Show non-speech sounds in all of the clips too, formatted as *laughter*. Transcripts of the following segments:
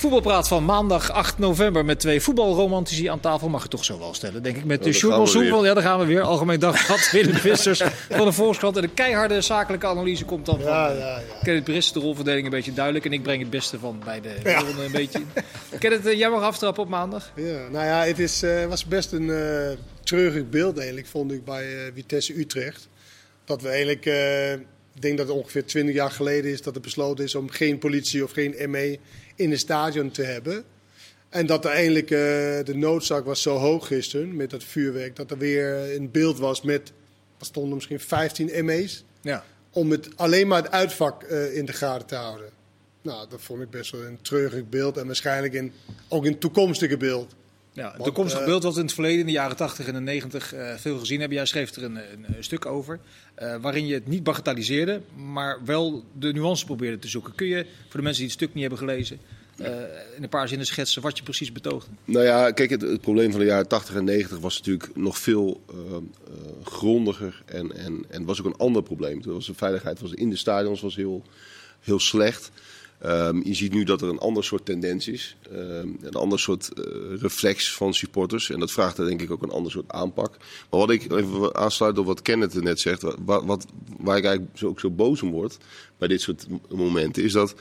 Voetbalpraat van maandag 8 november met twee voetbalromantici aan tafel. Mag je toch zo wel stellen, denk ik. Met de Sjoerd. Ja, daar gaan we weer. Algemeen Dagblad, *laughs* Willem Vissers van de Volkskrant. En de keiharde zakelijke analyse komt dan van Ja, eh, ja, ja. Kenneth Briss. De rolverdeling een beetje duidelijk. En ik breng het beste van beide Ja. rollen een beetje. Kenneth, eh, jij mag aftrappen op maandag. Ja, nou ja, het is, eh, was best een eh treurig beeld eigenlijk, vond ik, bij Vitesse Utrecht. Dat we eigenlijk, eh, ik denk dat het ongeveer 20 jaar geleden is dat er besloten is om geen politie of geen ME in het stadion te hebben. En dat er eigenlijk eh, de noodzaak was zo hoog gisteren met dat vuurwerk, dat er weer een beeld was met, er stonden misschien 15 ME's, Ja. om het alleen maar het uitvak eh, in de gaten te houden. Nou, dat vond ik best wel een treurig beeld en waarschijnlijk een, ook een toekomstige beeld. Ja, Want, toekomstig eh, beeld wat we in het verleden, in de jaren 80 en de 90, eh, veel gezien hebben. Jij schreef er een, een, een stuk over, eh, waarin je het niet bagatelliseerde, maar wel de nuance probeerde te zoeken. Kun je, voor de mensen die het stuk niet hebben gelezen, in een paar zinnen schetsen wat je precies betoogde? Nou ja, kijk, het, het probleem van de jaren 80 en 90 was natuurlijk nog veel grondiger. En, en, en was ook een ander probleem. Toen was de veiligheid was in de stadions was heel, heel slecht. Ehm, je ziet nu dat er een ander soort tendens is. Ehm, een ander soort eh, reflex van supporters. En dat vraagt er denk ik ook een ander soort aanpak. Maar wat ik even aansluit op wat Kenneth net zegt. Wat, wat, waar ik eigenlijk zo, ook zo boos om word bij dit soort momenten. Is dat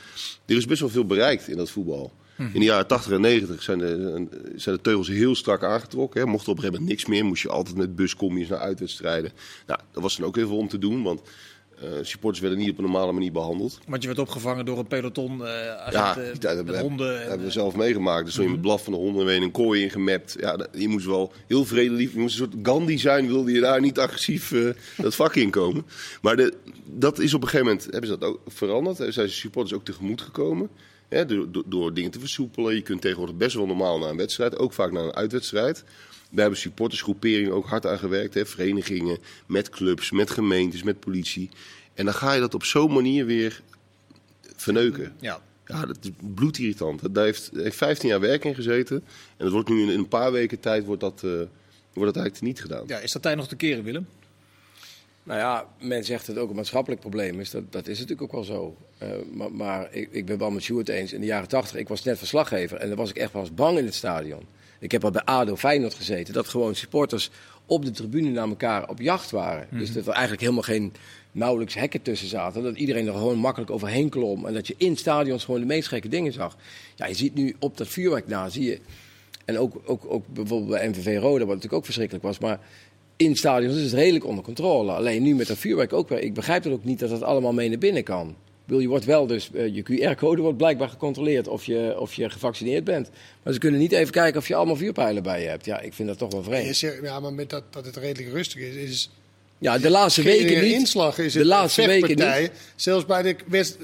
er is best wel veel bereikt in dat voetbal. In de jaren 80 en 90 zijn de, zijn de teugels heel strak aangetrokken. Hè. Mocht er op een gegeven moment niks meer, moest je altijd met buscombi's naar uitwedstrijden. Nou, dat was dan ook heel veel om te doen, want eh, supporters werden niet op een normale manier behandeld. Want je werd opgevangen door een peloton agenten hebben, met honden. en, hebben we eh, zelf meegemaakt. Dus stond je met blaf van de honden en weer in een kooi ingemapt. Ja, dat- je moest wel heel vredelief, je moest een soort Gandhi zijn, wilde je daar niet agressief eh, *laughs* dat vak in komen. Maar de, dat is op een gegeven moment, hebben ze dat ook veranderd. Zijn ze supporters ook tegemoet gekomen. Hè, door, door, door dingen te versoepelen. Je kunt tegenwoordig best wel normaal naar een wedstrijd, ook vaak naar een uitwedstrijd. Daar hebben supportersgroeperingen ook hard aan gewerkt. Hè. Verenigingen, met clubs, met gemeentes, met politie. En dan ga je dat op zo'n manier weer verneuken. ja. Ja, dat is bloedirritant. Daar heeft, heeft 15 jaar werk in gezeten. En dat wordt nu in een paar weken tijd wordt dat, eh, wordt dat eigenlijk niet gedaan. ja, is dat tijd nog te keren, Willem? Nou ja, men zegt dat het ook een maatschappelijk probleem is. Dat, dat is natuurlijk ook wel zo. Eh, maar maar ik, ik ben wel met Sjoerd eens. In de jaren tachtig, ik was net verslaggever. En dan was ik echt wel eens bang in het stadion. Ik heb al bij ADO Feyenoord gezeten. Dat gewoon supporters op de tribune naar elkaar op jacht waren. Dus dat er eigenlijk helemaal geen nauwelijks hekken tussen zaten. Dat iedereen er gewoon makkelijk overheen klom. En dat je in stadions gewoon de meest gekke dingen zag. Ja, je ziet nu op dat vuurwerk na, zie je... En ook, ook, ook bijvoorbeeld bij MVV Roda, wat natuurlijk ook verschrikkelijk was. Maar in stadions is het redelijk onder controle. Alleen nu met dat vuurwerk ook weer. Ik begrijp het ook niet dat het allemaal mee naar binnen kan. Bedoel, je wordt wel dus, eh, je QR-code wordt blijkbaar gecontroleerd of je, of je gevaccineerd bent. Maar ze kunnen niet even kijken of je allemaal vuurpijlen bij je hebt. Ja, ik vind dat toch wel vreemd. ja, maar met dat, dat het redelijk rustig is, is Ja, de laatste weken niet. inslag. Is de laatste weken niet. Zelfs bij de wedst-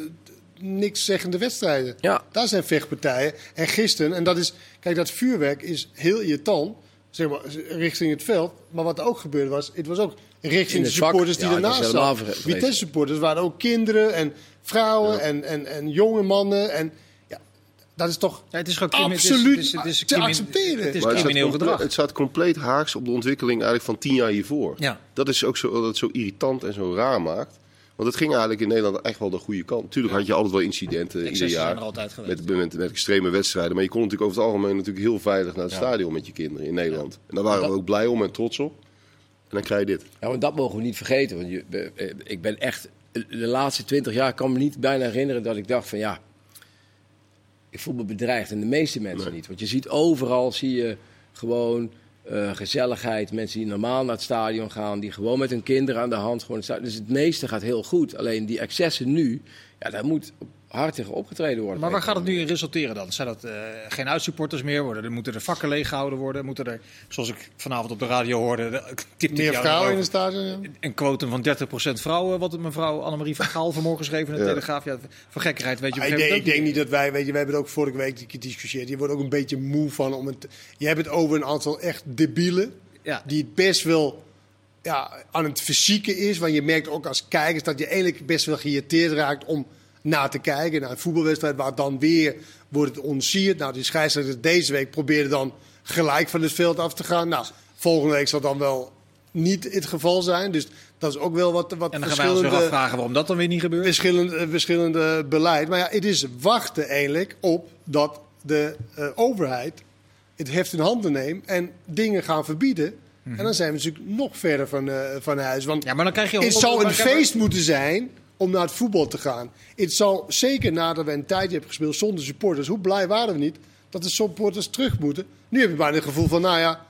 niks zeggende wedstrijden. Ja. Daar zijn vechtpartijen. En gisteren, en dat is, kijk, dat vuurwerk is heel irritant, zeg maar, richting het veld. Maar wat er ook gebeurde was, het was ook richting de supporters die Ja, ernaast helemaal zaten. Vitesse supporters waren ook kinderen en vrouwen en, en, en jonge mannen. En ja, dat is toch Ja, het is het absoluut het is- het is te accepteren. Het is crimineel gedrag. het staat compleet haaks op de ontwikkeling eigenlijk van 10 jaar hiervoor. Ja. Dat is ook zo, dat het zo irritant en zo raar maakt. Want het ging eigenlijk in Nederland echt wel de goede kant. Tuurlijk had je altijd wel incidenten ieder Excessen zijn jaar. er altijd geweest. Met, met, met extreme wedstrijden. Maar je kon natuurlijk over het algemeen natuurlijk heel veilig naar het stadion met je kinderen in Nederland. En daar waren we ook blij om en trots op. En dan krijg je dit. Ja, want dat mogen we niet vergeten. Want je, eh, ik ben echt, de laatste twintig jaar kan me niet bijna herinneren dat ik dacht van ja, ik voel me bedreigd. En de meeste mensen Nee. niet. Want je ziet overal, zie je gewoon eh, gezelligheid. Mensen die normaal naar het stadion gaan, die gewoon met hun kinderen aan de hand gewoon het Dus het meeste gaat heel goed. Alleen die excessen nu, ja, daar moet hard tegen opgetreden worden. Maar waar gaat het nu in resulteren dan? Zijn dat eh, geen uitsupporters meer? Worden, er moeten er vakken leeggehouden worden? Moeten er, zoals ik vanavond op de radio hoorde, de- *laughs* meer vrouwen in het stadion. ja. een quotum van 30% vrouwen, wat mevrouw Annemarie van Gaal vanmorgen schreef in de Ja. Telegraaf. Ja, van gekkigheid weet je Ah, ik, denk, ik moment denk niet dat wij, weet je, we hebben het ook vorige week gediscussieerd. Je wordt ook een beetje moe van om het. Je hebt het over een aantal echt debielen. Ja. Die het best wel ja, aan het fysieke is. Want je merkt ook als kijkers dat je eigenlijk best wel geïrriteerd raakt om naar te kijken. Naar een voetbalwedstrijd waar dan weer wordt het ontsierd. Nou, die scheidsrechter deze week probeerde dan gelijk van het veld af te gaan. Nou, volgende week zal dan wel niet het geval zijn. Dus dat is ook wel wat, wat En dan gaan wij ons afvragen waarom dat dan weer niet gebeurt. verschillende, verschillende beleid. Maar ja, het is wachten eigenlijk op dat de eh, overheid het heft in handen neemt en dingen gaan verbieden. En dan zijn we natuurlijk nog verder van, eh, van huis. Want Ja, maar dan krijg je het zou een feest moeten zijn om naar het voetbal te gaan. Het zou zeker nadat we een tijdje hebben gespeeld zonder supporters. Hoe blij waren we niet dat de supporters terug moeten. Nu heb je bijna het gevoel van, nou ja,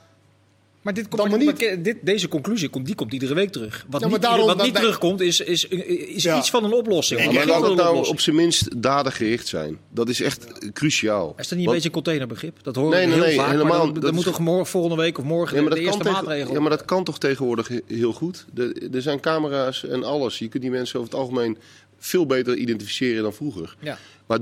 Maar, dit komt, Dan maar maar maar dit, deze conclusie komt, die komt iedere week terug. Wat Ja, niet, daarom- wat niet terugkomt is, is, is Ja. iets van een oplossing. Maar laat het nou op zijn minst dadengericht zijn. Dat is echt cruciaal. Is dat niet een beetje een containerbegrip? Dat horen Nee, we nee, heel nee, vaak. helemaal. Maar Dat is- moet toch morgen, volgende week of morgen Ja maar, de, eerste kan tegen- maatregel. ja, maar dat kan toch tegenwoordig he- heel goed? De- er zijn camera's en alles. Je kunt die mensen over het algemeen veel beter identificeren dan vroeger. Ja. Maar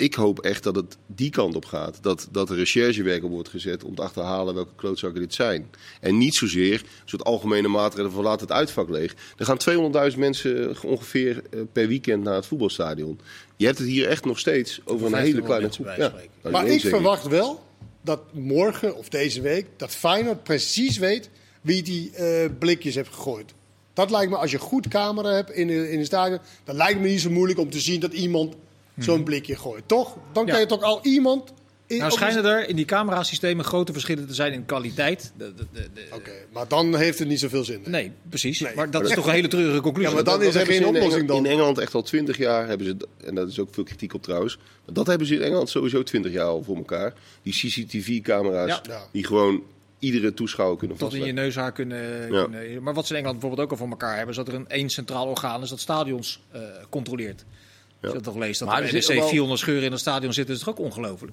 ik hoop echt dat het die kant op gaat. Dat, dat er recherchewerk op wordt gezet om te achterhalen welke klootzakken dit zijn. En niet zozeer een soort algemene maatregelen van laat het uitvak leeg. Er gaan 200.000 mensen ongeveer eh, per weekend naar het voetbalstadion. Je hebt het hier echt nog steeds over een 1500 hele kleine groep. Ja, Maar ik verwacht wel dat morgen of deze week dat Feyenoord precies weet wie die eh, blikjes heeft gegooid. Dat lijkt me, als je goed camera hebt in, de- in het stadion, dan lijkt me niet zo moeilijk om te zien dat iemand zo'n blikje gooit. Toch? Dan Ja. kan je toch al iemand... In, Nou schijnen er in die camerasystemen grote verschillen te zijn in kwaliteit. De, de, de, de- Oké, maar dan heeft het niet zoveel zin. Nee, precies. Nee. Maar dat is toch een hele treurige conclusie. Ja, maar dan Dat is er geen oplossing dan. In Engeland echt al twintig jaar hebben ze, en daar is ook veel kritiek op trouwens, maar dat hebben ze in Engeland sowieso twintig jaar al voor elkaar. Die CCTV-camera's Ja. Die gewoon iedere toeschouwer kunnen tot in je vastleggen. neushaar kunnen, Ja. kunnen- Maar wat ze in Engeland bijvoorbeeld ook al voor elkaar hebben, is dat er een één centraal orgaan is dat stadions eh, controleert. Als je dat toch leest, dat Maar er NEC wel- 400 scheuren in het stadion zitten, is toch ook ongelooflijk?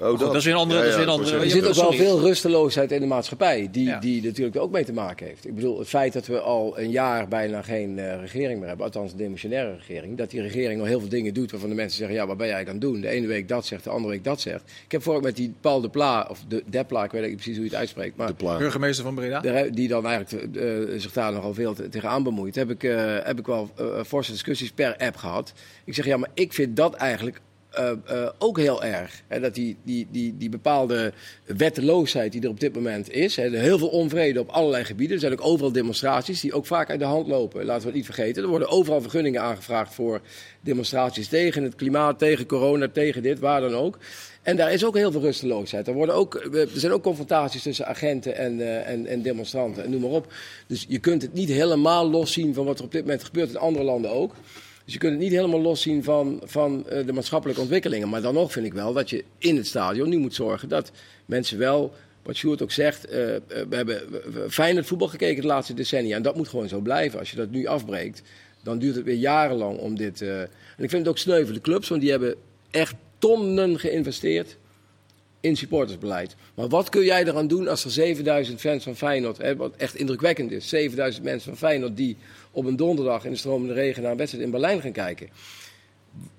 Oh, goed, dat is weer een andere- dat is weer een andere- Er zit ook wel veel rusteloosheid in de maatschappij, die, Ja. die natuurlijk ook mee te maken heeft. Ik bedoel, het feit dat we al een jaar bijna geen eh, regering meer hebben, althans een demissionaire regering, dat die regering al heel veel dingen doet waarvan de mensen zeggen, ja, wat ben jij eigenlijk aan het doen? De ene week dat zegt, de andere week dat zegt. Ik heb vorige met die Paul de Pla, of de, de Pla, ik weet niet precies hoe je het uitspreekt, maar De. Burgemeester van Breda. de- die dan eigenlijk eh, zich daar nogal veel te- tegenaan bemoeit, heb ik, eh, heb ik wel forse discussies per app gehad. Ik zeg, ja, maar ik vind dat eigenlijk eh, eh, ook heel erg. Hè, dat die, die, die, die bepaalde wetteloosheid die er op dit moment is. Hè, heel veel onvrede op allerlei gebieden. Er zijn ook overal demonstraties die ook vaak uit de hand lopen. Laten we het niet vergeten. Er worden overal vergunningen aangevraagd voor demonstraties tegen het klimaat, tegen corona, tegen dit, waar dan ook. En daar is ook heel veel rusteloosheid. Er, worden ook, er zijn ook confrontaties tussen agenten en, eh, en, en demonstranten en noem maar op. Dus je kunt het niet helemaal loszien van wat er op dit moment gebeurt in andere landen ook. Dus je kunt het niet helemaal loszien van, van eh, de maatschappelijke ontwikkelingen. Maar dan nog vind ik wel dat je in het stadion nu moet zorgen dat mensen wel, wat Sjoerd ook zegt, eh, eh, we hebben fijn het voetbal gekeken de laatste decennia. En dat moet gewoon zo blijven. Als je dat nu afbreekt, dan duurt het weer jarenlang om dit... eh, en ik vind het ook sneu voor de clubs, want die hebben echt tonnen geïnvesteerd in supportersbeleid. Maar wat kun jij eraan doen als er 7000 fans van Feyenoord, hè, wat echt indrukwekkend is, 7000 mensen van Feyenoord die op een donderdag in de stromende regen naar een wedstrijd in Berlijn gaan kijken.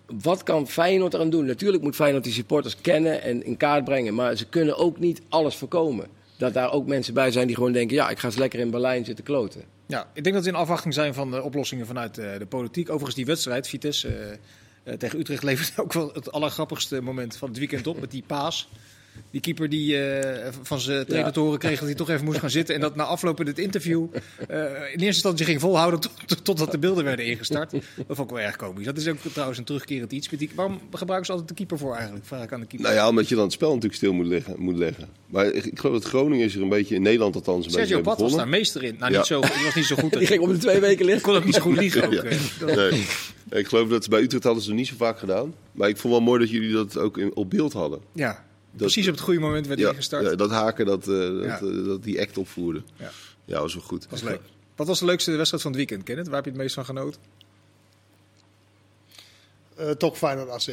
Wat kan Feyenoord eraan doen? Natuurlijk moet Feyenoord die supporters kennen en in kaart brengen, maar ze kunnen ook niet alles voorkomen. Dat daar ook mensen bij zijn die gewoon denken, ja, ik ga eens lekker in Berlijn zitten kloten. Ja, ik denk dat we in afwachting zijn van de oplossingen vanuit eh, de politiek. Overigens, die wedstrijd, Vitesse eh, eh, tegen Utrecht, levert *laughs* ook wel het allergrappigste moment van het weekend op. Met die paas. Die keeper die eh, van zijn trainer te horen kreeg dat hij toch even moest gaan zitten. En dat na afloop in het interview eh, in eerste instantie ging volhouden tot, tot- totdat de beelden werden ingestart. Dat vond ik wel erg komisch. Dat is ook trouwens een terugkerend iets. Met die, waarom gebruiken ze altijd de keeper voor eigenlijk? Vraag ik aan de keeper. Nou ja, omdat je dan het spel natuurlijk stil moet leggen. Moet leggen. Maar ik, ik geloof dat Groningen is er een beetje, in Nederland althans, een beetje Sergio mee Bad was daar meester in. Nou, Ja. niet zo, die was niet zo goed. *laughs* Die ging om de twee weken Ik liggen. *laughs* kon ook niet zo goed liegen. Ook, Ja. Dat- Nee. Ik geloof dat ze bij Utrecht hadden ze het niet zo vaak gedaan. Maar ik vond wel mooi dat jullie dat ook in, op beeld hadden. Ja, precies op het goede moment werd Ja, ingestart. ja, dat haken, dat, eh, dat, Ja. eh, dat die act opvoerde. Ja. Ja, was wel goed. Was leuk. Wat was de leukste wedstrijd van het weekend, Kenneth? Waar heb je het meest van genoten? Eh, toch Feyenoord AZ.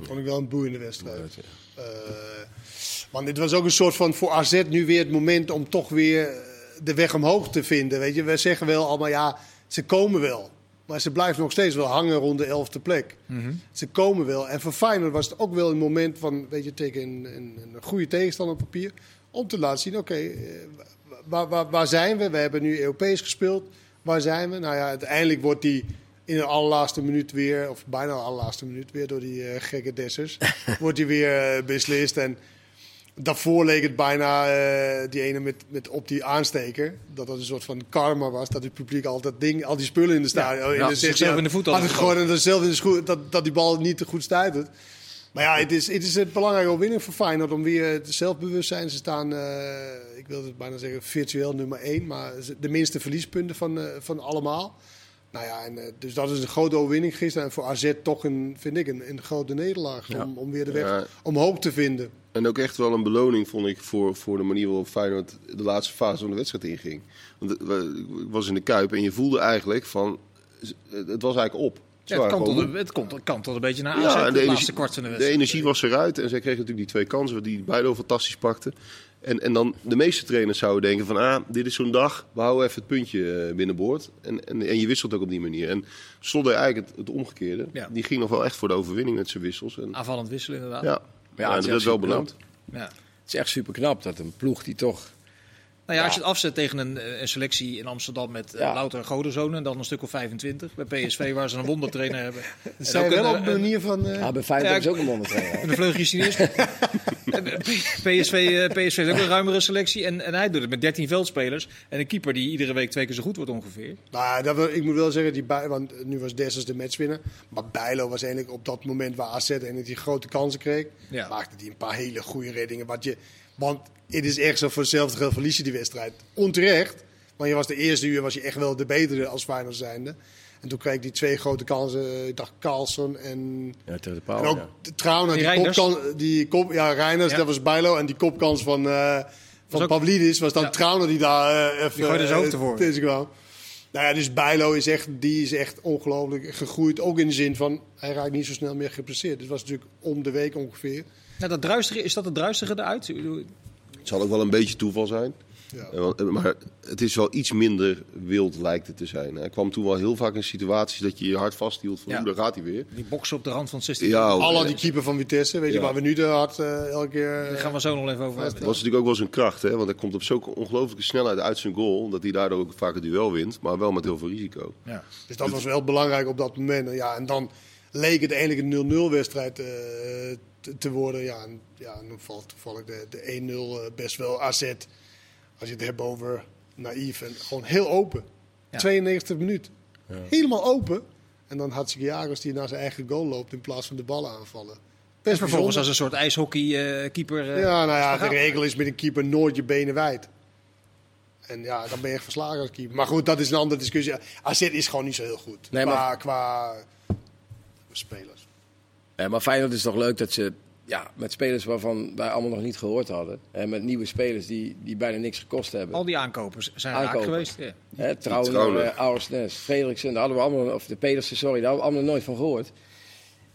Vond ik wel een boeiende wedstrijd. Eh, want dit was ook een soort van voor AZ nu weer het moment om toch weer de weg omhoog te vinden. Weet je, we zeggen wel allemaal ja, ze komen wel. Maar ze blijven nog steeds wel hangen rond de elfde plek. Ze komen wel. En voor Feyenoord was het ook wel een moment van, weet je, tegen een, een, een goede tegenstander op papier. Om te laten zien, oké, eh, waar, waar, waar zijn we? We hebben nu Europees gespeeld. Waar zijn we? Nou ja, uiteindelijk wordt die in de allerlaatste minuut weer, of bijna de allerlaatste minuut weer, door die eh, gekke Dessers, *laughs* wordt die weer eh, beslist. En daarvoor leek het bijna eh, die ene met, met op die aansteker. Dat dat een soort van karma was. Dat het publiek al dat ding, al die spullen in de stadion. in de zichzelf in de voet had gegooid en dat zelf in de schoen, dat, dat die bal niet te goed stuitert. Maar ja, het is, het is een belangrijke overwinning voor Feyenoord om weer het zelfbewustzijn. Ze staan, eh, ik wil het bijna zeggen, virtueel nummer 1, maar de minste verliespunten van, eh, van allemaal. Nou ja, en, eh, dus dat is een grote overwinning gisteren. En voor AZ toch, een, vind ik, een, een grote nederlaag. Ja. Om, om weer de weg Ja. omhoog te vinden. En ook echt wel een beloning, vond ik, voor, voor de manier waarop Feyenoord de laatste fase van de wedstrijd inging. Want het- we- ik was in de Kuip en je voelde eigenlijk van, het was eigenlijk op. Ze Ja, het, kan gewoon tot, een- het komt, het kan tot een beetje naar Ja, AZ, en de, de laatste energie- kwart van de De energie was eruit en zij kregen natuurlijk die twee kansen die beide fantastisch pakten. En, en dan de meeste trainers zouden denken van, ah, dit is zo'n dag, we houden even het puntje eh, binnenboord. En, en, en je wisselt ook op die manier. En Slot eigenlijk het, het omgekeerde. Ja. Die ging nog wel echt voor de overwinning met zijn wissels. En, Aanvallend wisselen inderdaad. ja, Ja, ja, dat is wel beloond. Ja. Het is echt super knap dat een ploeg die toch... Nou ja, als je het afzet tegen een, eh, een selectie in Amsterdam met eh, Ja. louter godenzonen en dan een stuk of 25. Bij PSV waar ze een wondertrainer hebben. *laughs* En zijn ook wel op een een- manier van... eh, Ah, bij Feyenoord ze ook een wondertrainer. *laughs* En de vleugje Chinees. *laughs* En PSV, eh, PSV heeft ook een ruimere selectie. En, en hij doet het met 13 veldspelers. En een keeper die iedere week twee keer zo goed wordt ongeveer. Nou, dat wil, ik moet wel zeggen, die bij, want nu was Dessers de matchwinner. Maar Bijlo was eigenlijk op dat moment waar AZ en die grote kansen kreeg. Ja. Maakte hij een paar hele goede reddingen. Wat je, want het is echt zo voor hetzelfde geld verlies je die wedstrijd. Onterecht. Want je was de eerste uur was je echt wel de betere als Feyenoord zijnde. En toen kreeg ik die twee grote kansen. eh, Ik dacht Carlson en, Ja, tegen de paal, en ook ja. Trouwner. Die Die, Reinders. kopkan, die kop, ja, Reiners, Ja. dat was Bijlo. En die kopkans van, eh van ook- Pavlidis was dan Ja. Die daar eh even Die gooide zijn hoofd ervoor. Nou ja, dus Bijlo is echt, die is echt ongelooflijk gegroeid. Ook in de zin van, hij raakt niet zo snel meer gepresseerd. Dit was natuurlijk om de week ongeveer. Dat druistige, is dat het druistige eruit? Het zal ook wel een beetje toeval zijn. Ja. Eh, eh, Maar het is wel iets minder wild lijkt het te zijn. Hij kwam toen wel heel vaak in situaties dat je je hart vasthield van Ja. daar gaat hij weer. Die boksen op de rand van het 16. Ja, Alla die keeper van Vitesse, weet je, waar we nu de hard eh, elke keer... Daar gaan we zo nog even over Dat hebben. was natuurlijk ook wel zijn kracht, hè? want hij komt op zo'n ongelooflijke snelheid uit zijn goal. Dat hij daardoor ook vaak het duel wint, maar wel met heel veel risico. Ja. Dus dat was wel belangrijk op dat moment. En Ja, en dan leek het eigenlijk een 0-0 wedstrijd eh, te, te worden. Ja, en, ja, en dan valt toevallig de, de 1-0 eh, best wel AZ. Als je het hebt over naïef en gewoon heel open. Ja. 92 minuut. Helemaal open. En dan Hatsigiagos die naar zijn eigen goal loopt in plaats van de ballen aanvallen. En Best vervolgens als een soort ijshockey-keeper. Ja, nou ja, de regel is met een keeper nooit je benen wijd. En ja, dan ben je echt verslagen als keeper. Maar goed, dat is een andere discussie. AZ is gewoon niet zo heel goed. Nee, qua, maar- qua spelers. Ja, maar Feyenoord is toch leuk dat ze ja, met spelers waarvan wij allemaal nog niet gehoord hadden. En met nieuwe spelers die, die bijna niks gekost hebben. Al die aankopers zijn raak Aankopen. geweest. Ja. Hè, Trouwen, uh, Auersnes, Frederiksen, daar hadden we allemaal, of de Pedersen, sorry, daar hadden we allemaal nooit van gehoord.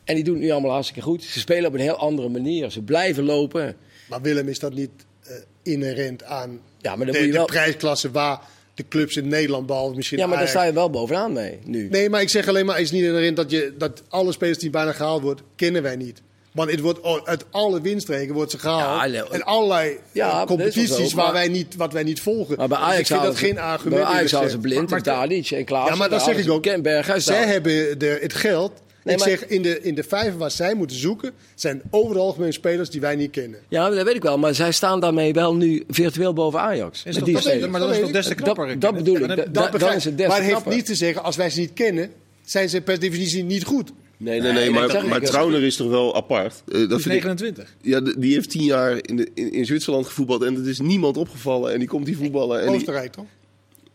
En die doen het nu allemaal hartstikke goed. Ze spelen op een heel andere manier. Ze blijven lopen. Maar Willem, is dat niet eh, inherent aan Ja, maar dan de, moet je de prijsklasse waar de clubs in Nederland, behalve misschien Ja, maar daar sta je wel bovenaan mee nu. Nee, maar ik zeg alleen maar, is niet inherent dat, je, dat alle spelers die bijna gehaald worden, kennen wij niet. Want het wordt oh, uit alle winstreken wordt ze gehaald. Ja, en allerlei Ja, eh, competities zo, waar maar- wij niet, wat wij niet volgen. Maar bij Dus Ajax ik vind dat geen argument. Bij Ajax halen ze blind, Maar- Tadic en Klaas. Ja, maar dat zeg ik ook. Ken Berghuis. Zij hebben de, het geld. Nee, ik maar- zeg, in de, in de vijver waar zij moeten zoeken, zijn over het algemeen spelers die wij niet kennen. Ja, dat weet ik wel. Maar zij staan daarmee wel nu virtueel boven Ajax. Is toch, die dat ik, maar dat is nog des te Dat- knapper. dat bedoel ik. Dat- is het ik. des Maar het heeft niet te zeggen, als wij ze niet kennen, zijn ze per definitie niet goed. Nee, nee, nee, maar, maar. Trauner is toch wel apart. Eh, dat Die is vind ik, 29. ja, de- die heeft tien jaar in, de, in, in Zwitserland gevoetbald en er is niemand opgevallen. En die komt die voetballen. En die, Oostenrijk toch?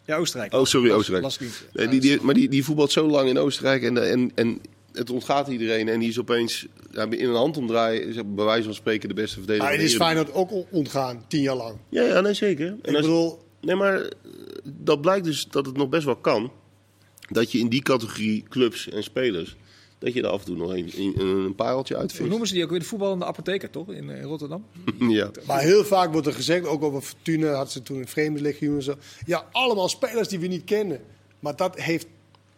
Ja, Oostenrijk. oh, sorry, Oostenrijk. las ik niet. Nee, die, die, maar die, die voetbalt zo lang in Oostenrijk en, en, en het ontgaat iedereen. En die is opeens ja, in een handomdraai, is bij wijze van spreken, de beste verdediger. Maar het is. Feyenoord ook ontgaan, tien jaar lang. Ja, ja nee, zeker. En Ik als- bedoel, Nee, maar eh, dat blijkt dus dat het nog best wel kan. Dat je in die categorie clubs en spelers, dat je er af en toe nog een, een, een pareltje Hoe uitvindt. noemen ze die ook weer? De voetballende apotheker, toch? In eh, Rotterdam. *laughs* ja. maar heel vaak wordt er gezegd, ook over Fortuna had ze toen een vreemdelegioen en zo. Ja, allemaal spelers die we niet kennen. Maar dat heeft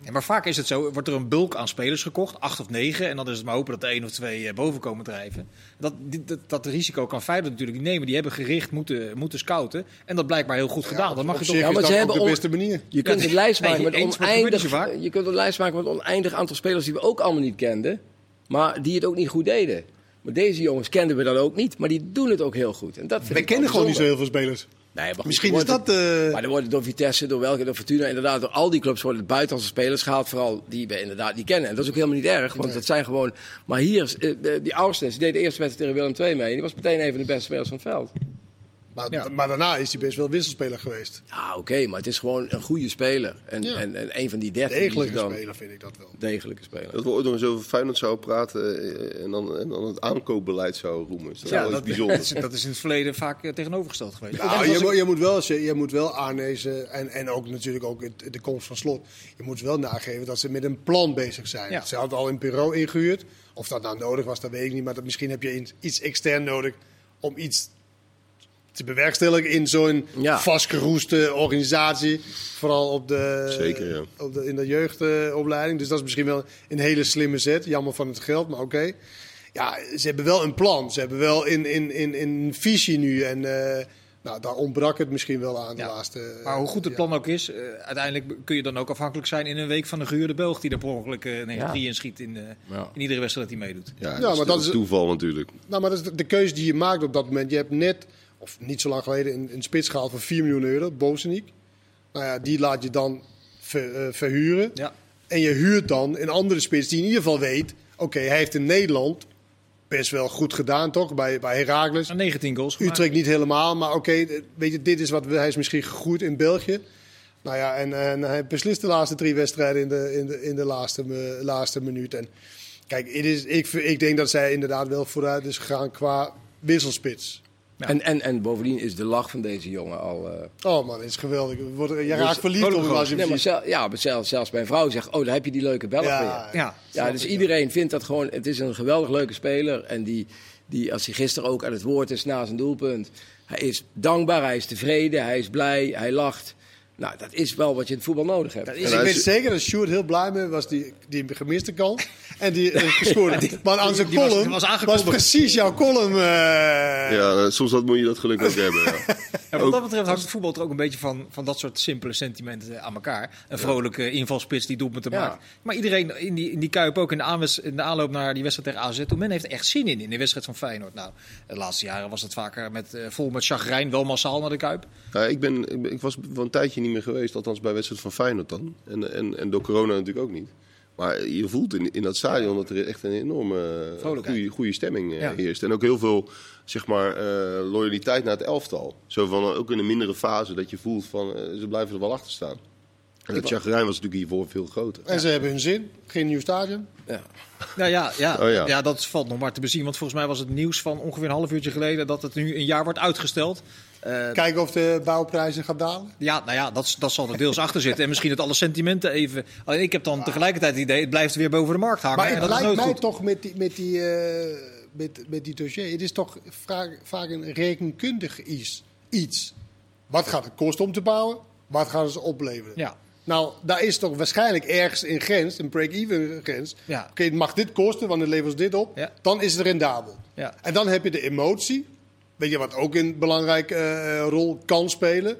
Ja, maar vaak is het zo, wordt er een bulk aan spelers gekocht, acht of negen. En dan is het maar hopen dat er één of twee eh, boven komen drijven. Dat, dit- dat, dat risico kan Feyenoord natuurlijk niet nemen. Die hebben gericht moeten, moeten scouten. En dat blijkbaar heel goed gedaan. Dat mag op je toch... Ja, maar ze ook hebben de on- beste manier. Je kunt Ja, een lijst maken met oneindig, je kunt een lijst maken met een oneindig aantal spelers die we ook allemaal niet kenden, maar die het ook niet goed deden. Maar deze jongens kenden we dan ook niet, maar die doen het ook heel goed. En dat vind Wij ik kennen gewoon niet zo heel veel spelers. Nee, maar goed, Misschien is dat... eh, Maar er worden door Vitesse, door welke, door Fortuna, inderdaad, door al die clubs worden buitenlandse spelers gehaald. Vooral die we inderdaad niet kennen. En dat is ook helemaal niet erg, want dat zijn gewoon... Maar hier, eh, de- die Austens, die deed de eerste wedstrijd tegen Willem II mee. En die was meteen een van de beste spelers van het veld. Maar, Ja. maar daarna is hij best wel wisselspeler geweest. Ja, oké, maar het is gewoon een goede speler. En, Ja. en, en een van die dertien die Degelijke dan... speler vind ik dat wel. Degelijke speler. Dat we ooit nog eens over Feyenoord zouden praten eh, en dan, en dan het aankoopbeleid zouden roemen. Dat is iets *laughs* dat, is in het verleden vaak eh, tegenovergesteld geweest. Nou, je, ik- je, moet wel, je moet wel aannezen, en, en ook natuurlijk ook de komst van slot, je moet wel nageven dat ze met een plan bezig zijn. Ja. Ze hadden al een bureau ingehuurd. Of dat nou nodig was, dat weet ik niet. Maar dat, misschien heb je iets- iets extern nodig om iets te bewerkstelligen in zo'n Ja. vastgeroeste organisatie. Vooral op de, Zeker, ja. op de, in de jeugdopleiding. dus dat is misschien wel een hele slimme zet. Jammer van het geld, maar oké. Ja, ze hebben wel een plan. Ze hebben wel in, in, in, in een visie nu. En eh, nou, daar ontbrak het misschien wel aan de Ja. laatste... Maar hoe goed het ja. plan ook is, eh, uiteindelijk kun je dan ook afhankelijk zijn in een week van een gehuurde Belg die er per ongeluk eh, nee, Ja. drie inschiet in, eh, Ja. in iedere wedstrijd die meedoet. Ja, Ja, dat, is, maar dat dat is is- toeval natuurlijk. Nou, maar dat is de, de keuze die je maakt op dat moment. Je hebt net, of niet zo lang geleden, een, een spits gehaald voor 4 miljoen euro, Bozeniek. Nou ja, die laat je dan ver- eh, verhuren. Ja. En je huurt dan een andere spits die in ieder geval weet... Oké, hij heeft in Nederland best wel goed gedaan, toch? Bij, bij Heracles. En 19 goals gemaakt. Utrecht niet helemaal, maar oké, eh, weet je, dit is wat hij is misschien gegroeid in België. Nou ja, en, en hij beslist de laatste drie wedstrijden in de, in de, in de laatste, me- laatste minuut. En kijk, het is, ik, ik denk dat zij inderdaad wel vooruit is gegaan qua wisselspits. Ja. En, en, en bovendien is de lach van deze jongen al... eh, Oh man, het is geweldig. Je, wordt, je Dus- raakt verliefd op hem als je nee, maar zel- ja, maar zelfs, zelfs mijn vrouw zegt, oh, daar heb je die leuke Belg weer. Ja, Ja. Ja, dus iedereen vindt dat gewoon. Het is een geweldig leuke speler. En die, die, als hij gisteren ook aan het woord is na zijn doelpunt. Hij is dankbaar, hij is tevreden, hij is blij, hij lacht. Nou, dat is wel wat je in het voetbal nodig hebt. Dat is, ik weet is- zeker dat Sjoerd heel blij mee was, die, die gemiste kant. En die eh, *laughs* gescoord. maar aan zijn was- column was was, precies jouw column. eh, Ja, eh, soms dat moet je dat geluk ook hebben. Ja. *laughs* Ja, wat dat betreft hangt het voetbal er ook een beetje van, van dat soort simpele sentimenten aan elkaar. Een vrolijke invalspits die doelpunten Ja. maakt. Maar iedereen in die, in die kuip ook in de, aanwes- in de aanloop naar die wedstrijd tegen AZ. Toen men heeft er echt zin in, in de wedstrijd van Feyenoord. Nou, de laatste jaren was het vaker met, vol met chagrijn, wel massaal naar de kuip. Ja, ik, ben, ik, was wel een tijdje niet meer geweest, althans bij wedstrijd van Feyenoord dan. En, en, en door corona natuurlijk ook niet. Maar je voelt in, in dat stadion dat er echt een enorme eh, goede, goede stemming eh, Ja. heerst. En ook heel veel zeg maar, eh, loyaliteit naar het elftal. Zo van, ook in een mindere fase dat je voelt van ze blijven er wel achter staan. En het chagrijn was natuurlijk hiervoor veel groter. En ze hebben hun zin. Geen nieuw stadion. Ja. Nou ja, ja, Oh ja. ja. dat valt nog maar te bezien. Want volgens mij was het nieuws van ongeveer een half uurtje geleden dat het nu een jaar wordt uitgesteld. Eh, Kijken of de bouwprijzen gaan dalen. ja, nou ja, dat, dat zal er deels achter zitten. En misschien dat alle sentimenten even. Alleen ik heb dan tegelijkertijd het idee, het blijft weer boven de markt hangen. Maar en het dat lijkt mij goed. toch met die, met, die, eh, met, met die dossier. Het is toch vaak, vaak een rekenkundig iets, iets. Wat gaat het kosten om te bouwen? Wat gaan ze opleveren? Ja. Nou, daar is toch waarschijnlijk ergens een grens, een break-even grens. Ja. Oké, het mag dit kosten, want het levert dit op. Ja. Dan is het rendabel. Ja. En dan heb je de emotie. Weet je wat ook een belangrijke eh, rol kan spelen.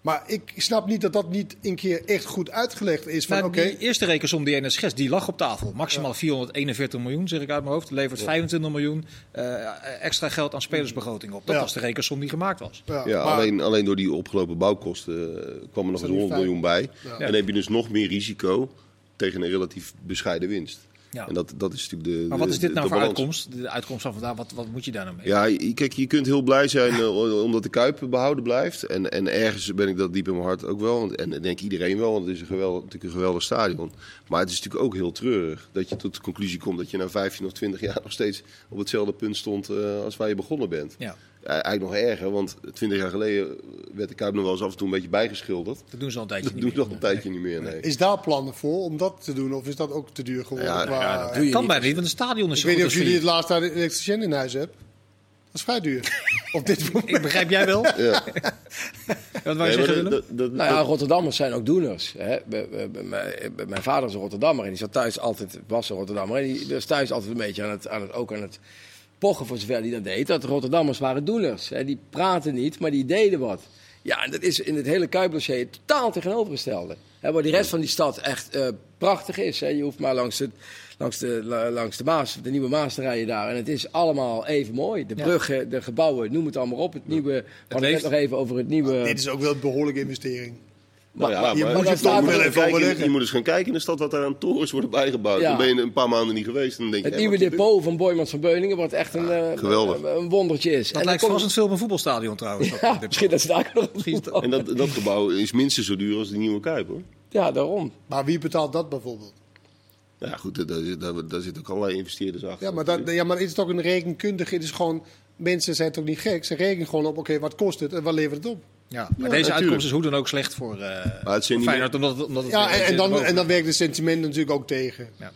Maar ik snap niet dat dat niet een keer echt goed uitgelegd is. Van, Nou, oké, Die eerste rekensom die schetst, die lag op tafel. Maximaal 441 miljoen, zeg ik uit mijn hoofd. Levert 25 miljoen eh, extra geld aan spelersbegroting op. Dat Ja. was de rekensom die gemaakt was. ja, Ja, maar- alleen, alleen door die opgelopen bouwkosten eh, kwam er nog eens dat 100 niet miljoen bij. Ja. En dan heb je dus nog meer risico tegen een relatief bescheiden winst. Ja. En dat, dat is natuurlijk de. Maar wat is dit de- nou de voor balans. uitkomst? De uitkomst van vandaag, wat, wat moet je daar nou mee? Ja, kijk, je kunt heel blij zijn eh, omdat de Kuip behouden blijft. En, en ergens ben ik dat diep in mijn hart ook wel. Want, en dat denk iedereen wel, want het is een geweldig, natuurlijk een geweldig stadion. Maar het is natuurlijk ook heel treurig dat je tot de conclusie komt dat je na 15 of 20 jaar *laughs* nog steeds op hetzelfde punt stond eh, als waar je begonnen bent. Ja, eigenlijk nog erger, want 20 jaar geleden werd de Kuip nog wel eens af en toe een beetje bijgeschilderd. dat doen ze al een tijdje Dat niet doen ze meer. nog een tijdje niet meer, nee. Is daar plannen voor om dat te doen? Of is dat ook te duur geworden? Ja, qua- ja, dat doe je Kan niet. bijna niet, want het stadion is Ik zo weet niet of jullie het failliet. laatst daar elektricien in huis hebben. Dat is vrij duur. *laughs* Op dit moment. Ik begrijp jij wel? Ja. *laughs* Wat wou je zeggen, dat- dat- Nou ja, Rotterdammers zijn ook doeners. Hè. Mijn vader is een Rotterdammer en die zat thuis altijd, was een Rotterdammer, en die was thuis altijd een beetje aan het, aan het, ook aan het pochen, voor zover hij dat deed, dat Rotterdammers waren doeners. Hè. Die praten niet, maar die deden wat. Ja, en dat is in het hele Kuipdossier het totaal tegenovergestelde. Hè, waar de rest van die stad echt eh, prachtig is. Hè. Je hoeft maar langs, het, langs de, la- langs de Maas, de nieuwe Maas te rijden daar. En het is allemaal even mooi. De Ja. bruggen, de gebouwen, noem het allemaal op. Het nieuwe, we net nog even over het nieuwe... Dit is ook wel een behoorlijke investering. Nou ja, maar- je moet dan je toch moet wel je even kijken- overleggen. Je moet eens gaan kijken in de stad wat daar aan torens worden bijgebouwd. Ja. Dan ben je een paar maanden niet geweest. En dan denk je, het nieuwe dit? depot van Boymans van Beuningen, wat echt een, eh, geweldig. een, een wondertje is. Dat dan lijkt komt- veel op een voetbalstadion trouwens. dat *laughs* Ja, misschien dat ze daar nog het-. En dat, dat gebouw is minstens zo duur als de nieuwe Kuip hoor. Ja, daarom. Maar wie betaalt dat bijvoorbeeld? Ja goed, daar, zit- daar, daar zitten ook allerlei investeerders achter. Ja, maar, dat, ja, maar het is toch een rekenkundig. Het is gewoon, mensen zijn toch niet gek? Ze rekenen gewoon op, oké, wat kost het en wat levert het op? Ja, maar Ja, deze natuurlijk. uitkomst is hoe dan ook slecht voor, eh Maar het zijn voor niet Feyenoord. Omdat het, omdat het Ja, en, en, dan, boven- en dan werkt het sentiment natuurlijk ook tegen. Ja.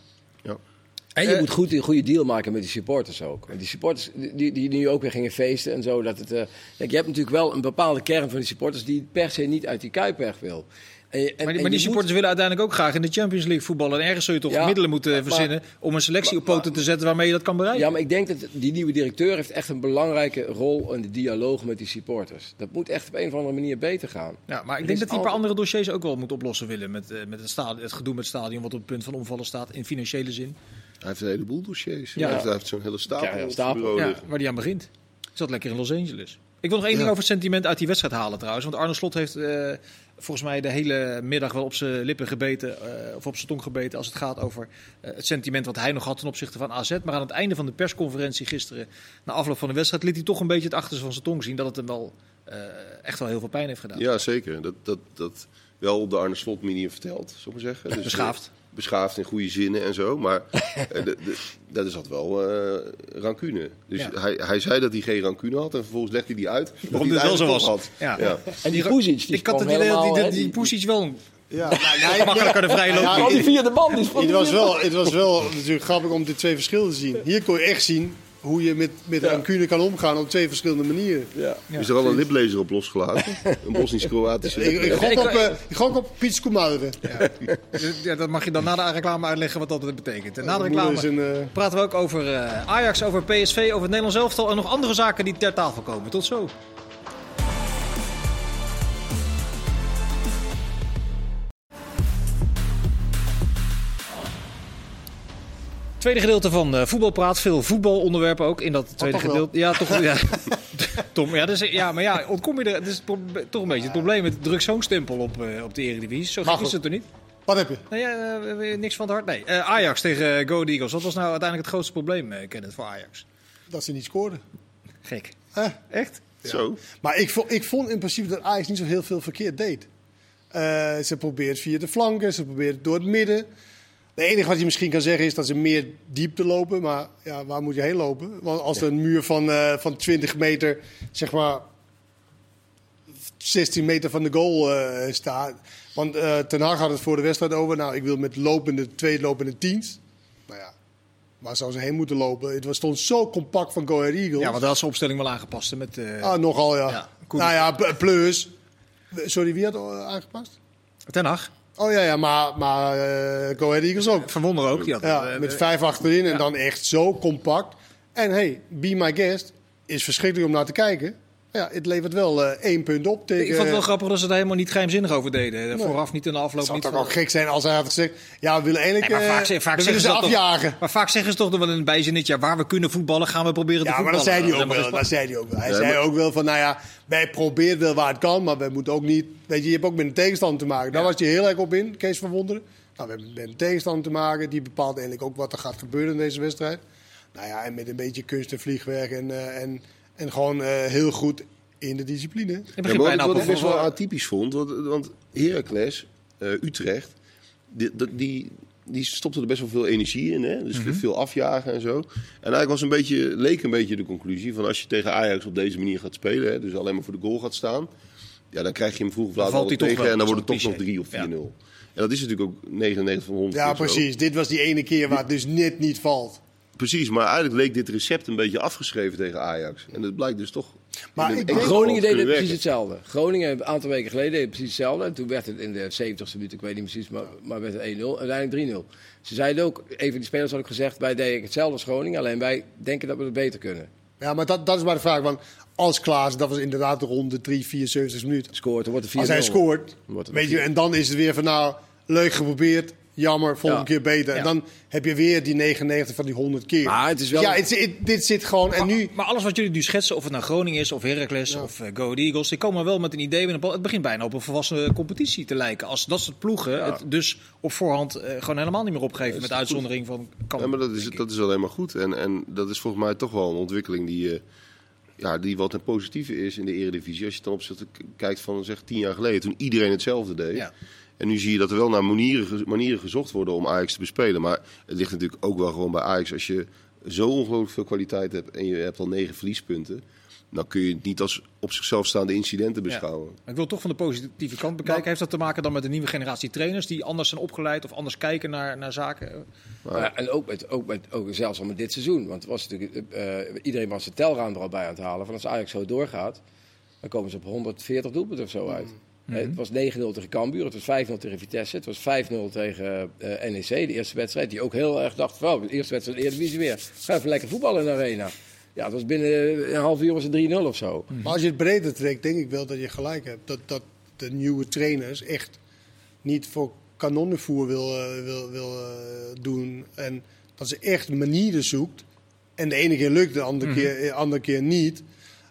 En je Eh, moet goed, een goede deal maken met die supporters ook. Want die supporters die, die nu ook weer gingen feesten en zo. Dat het, eh, kijk, je hebt natuurlijk wel een bepaalde kern van die supporters die per se niet uit die Kuip weg wil. En, Maar, die- en maar die je supporters willen uiteindelijk ook graag in de Champions League voetballen. En ergens zul je toch Ja, middelen moeten maar- verzinnen om een selectie op maar- poten te zetten waarmee je dat kan bereiken. ja, maar ik denk dat die nieuwe directeur heeft echt een belangrijke rol in de dialoog met die supporters. Dat moet echt op een of andere manier beter gaan. Ja, maar ik Er denk dat hij een paar andere dossiers ook wel moet oplossen willen. Met, eh, met het, stadion, het gedoe met het stadion wat op het punt van omvallen staat in financiële zin. Hij heeft een heleboel dossiers. Ja. Hij heeft, zo'n hele stapel ja, stapel. Ja, waar hij aan begint. Zat lekker in Los Angeles. Ik wil nog één ding over het sentiment uit die wedstrijd halen trouwens. Want Arne Slot heeft eh, volgens mij de hele middag wel op zijn lippen gebeten. eh, of op zijn tong gebeten als het gaat over eh, het sentiment wat hij nog had ten opzichte van AZ. Maar aan het einde van de persconferentie gisteren, na afloop van de wedstrijd, liet hij toch een beetje het achterste van zijn tong zien. Dat het hem wel eh, echt wel heel veel pijn heeft gedaan. Ja, zeker. Dat, dat, dat wel op de Arne Slot manier verteld, ik maar zeggen. Dus, Beschaafd. Beschaafd in goede zinnen en zo. Maar *laughs* eh, de, de, dat is dat wel eh, rancune. Dus Ja. hij, hij zei dat hij geen rancune had. En vervolgens legde hij die uit. Waarom hij dit het wel zo was. Had. Ja. Ja. En die Pusic, die ik had het idee dat die, die, die wel Ja, *laughs* makkelijker de vrije loop Ja, die vierde man, die sprong *laughs* Het was, wel, het was wel natuurlijk grappig om dit twee verschillen te zien. Hier kon je echt zien hoe je met, met rancune kan omgaan op twee verschillende manieren. Ja. Ja. is er al een liplezer op losgelaten? *laughs* een Bosnisch-Kroatische Ik, ik, liplezer. gok op, eh, ik gok op Piet Skoemuiden. *laughs* Ja, dat mag je dan na de reclame uitleggen wat dat betekent. En na de reclame een, eh, praten we ook over eh, Ajax, over PSV, over het Nederlands elftal en nog andere zaken die ter tafel komen. Tot zo. Tweede gedeelte van eh, voetbalpraat. Veel voetbalonderwerpen ook in dat tweede toch wel. gedeelte. Ja, toch. Ja. *laughs* Tom, ja, dus, ja, maar ja, ontkom je er. Het is toch een beetje het probleem. Het drukt zo'n stempel op, eh, op de Eredivisie. Zo gek is het er niet. Wat heb je? Nee, eh, eh, niks van het hart. Nee. Eh, Ajax tegen Go Eagles. Wat was nou uiteindelijk het grootste probleem, uh, Kenneth, voor Ajax? Dat ze niet scoorden. Gek. Echt? Zo. Maar ik vond, ik vond in principe dat Ajax niet zo heel veel verkeerd deed. Eh, ze probeert via de flanken, ze probeert door het midden. Het enige wat je misschien kan zeggen is dat ze meer diepte lopen. Maar ja, waar moet je heen lopen? Want als er een muur van, eh, van 20 meter, zeg maar 16 meter van de goal eh, staat. Want eh Ten Hag had het voor de wedstrijd over. Nou, ik wil met lopende, twee lopende tiens. Nou ja, waar zou ze heen moeten lopen? Het was, stond zo compact van Go Ahead Eagles. Ja, want daar had zijn opstelling wel aangepast. hè, Met, Ah, nogal ja. Ja, nou ja, plus. Sorry, wie had aangepast? Ten Hag. Oh ja, ja maar, maar eh Go Ahead Eagles ook. Van Wonder ook. Die had, Ja, eh, met eh, vijf achterin en dan echt zo compact. En hey, Be My Guest is verschrikkelijk om naar te kijken. Ja, het levert wel eh, één punt op tegen... Ik vond het wel grappig dat ze daar helemaal niet geheimzinnig over deden. Nee. Vooraf niet in de afloop Het zou niet. toch ook gek zijn als hij had gezegd... Ja, we willen eigenlijk Nee, maar vaak, eh, ze- vaak we zeggen ze dat toch- afjagen. Maar vaak zeggen ze toch nog wel in een bijzinnetje. Ja, waar we kunnen voetballen, gaan we proberen te Ja, maar voetballen. dat zei hij ook wel. maar- Dat zei hij ook wel. Hij Ja, zei maar- ook wel van, nou ja, wij proberen wel waar het kan, maar wij moeten ook niet... Weet je, je hebt ook met een tegenstander te maken. Daar was je heel erg op in, Kees van Wonderen. Nou, we hebben met een tegenstander te maken. Die bepaalt eigenlijk ook wat er gaat gebeuren in deze wedstrijd. Nou ja, en met een beetje kunst en vliegwerk en, eh, en, en gewoon eh, heel goed in de discipline. Ik Ja, begin maar bijna wat ik best wel atypisch vond, want, want Heracles, eh, Utrecht, die, die- die, stopte er best wel veel energie in. Hè? Dus Mhm. veel afjagen en zo. En eigenlijk was een beetje, leek een beetje de conclusie van als je tegen Ajax op deze manier gaat spelen, hè, dus alleen maar voor de goal gaat staan, ja, dan krijg je hem vroeg of laat tegen wel, en dan wordt het toch nog 3 of cliché. 4-0. En dat is natuurlijk ook 99 van 100 Ja, precies. Dit was die ene keer waar het dus net niet valt. Precies, maar eigenlijk leek dit recept een beetje afgeschreven tegen Ajax. En dat blijkt dus toch. Maar in ik denk- Groningen deed het precies werken. hetzelfde. Groningen een aantal weken geleden deed het precies hetzelfde. En toen werd het in de 70ste minuut, ik weet niet precies, maar, maar werd het 1-0. Uiteindelijk 3-0. Ze zeiden ook, een van die spelers had ook gezegd, wij deden hetzelfde als Groningen. Alleen wij denken dat we het beter kunnen. Ja, maar dat, dat is maar de vraag. Want als Klaas, dat was inderdaad de ronde 3, 4, 70 minuten. Scoort, dan wordt het 4-0. Als hij scoort, Wordt het weet je, en dan is het weer van nou, leuk geprobeerd. Jammer, volgende Ja. keer beter. En dan heb je weer die 99 van die 100 keer. Maar het is wel- Ja, het, het- dit zit gewoon... En nu... Maar alles wat jullie nu schetsen, of het nou Groningen is, of Heracles, of uh, Go Ahead Eagles, die komen wel met een idee. Het begint bijna op een volwassen competitie te lijken. Als dat soort ploegen het dus op voorhand eh, gewoon helemaal niet meer opgeven. Met uitzondering van kan. Ja, maar dat is, dat is alleen maar goed. En, en dat is volgens mij toch wel een ontwikkeling die, eh, ja, die wat een positieve is in de eredivisie. Als je ten opzichte kijkt van zeg tien jaar geleden, toen iedereen hetzelfde deed. Ja. En nu zie je dat er wel naar manieren, ge- manieren gezocht worden om Ajax te bespelen. Maar het ligt natuurlijk ook wel gewoon bij Ajax. Als je zo ongelooflijk veel kwaliteit hebt en je hebt al negen verliespunten... dan kun je het niet als op zichzelf staande incidenten beschouwen. Ik wil toch van de positieve kant bekijken. Heeft dat te maken dan met een nieuwe generatie trainers die anders zijn opgeleid of anders kijken naar, naar zaken? Maar ja, en ook, met, ook, met, ook zelfs al met dit seizoen. Want het was natuurlijk, eh, iedereen was de telraam er al bij aan het halen. Van als Ajax zo doorgaat, dan komen ze op 140 doelpunten of zo uit. Eh, Het was 9-0 tegen Cambuur, het was 5-0 tegen Vitesse, het was 5-0 tegen eh, NEC, de eerste wedstrijd. Die ook heel erg dacht, van, de eerste wedstrijd de Eredivisie weer. Ga even lekker voetballen in de arena. Ja, het was binnen een half uur was het 3-0 of zo. Maar als je het breder trekt, denk ik wel dat je gelijk hebt. Dat, dat de nieuwe trainers echt niet voor kanonnenvoer wil, eh, wil, wil eh, doen. En dat ze echt manieren zoekt. En de ene keer lukt, de andere, keer, de andere keer niet.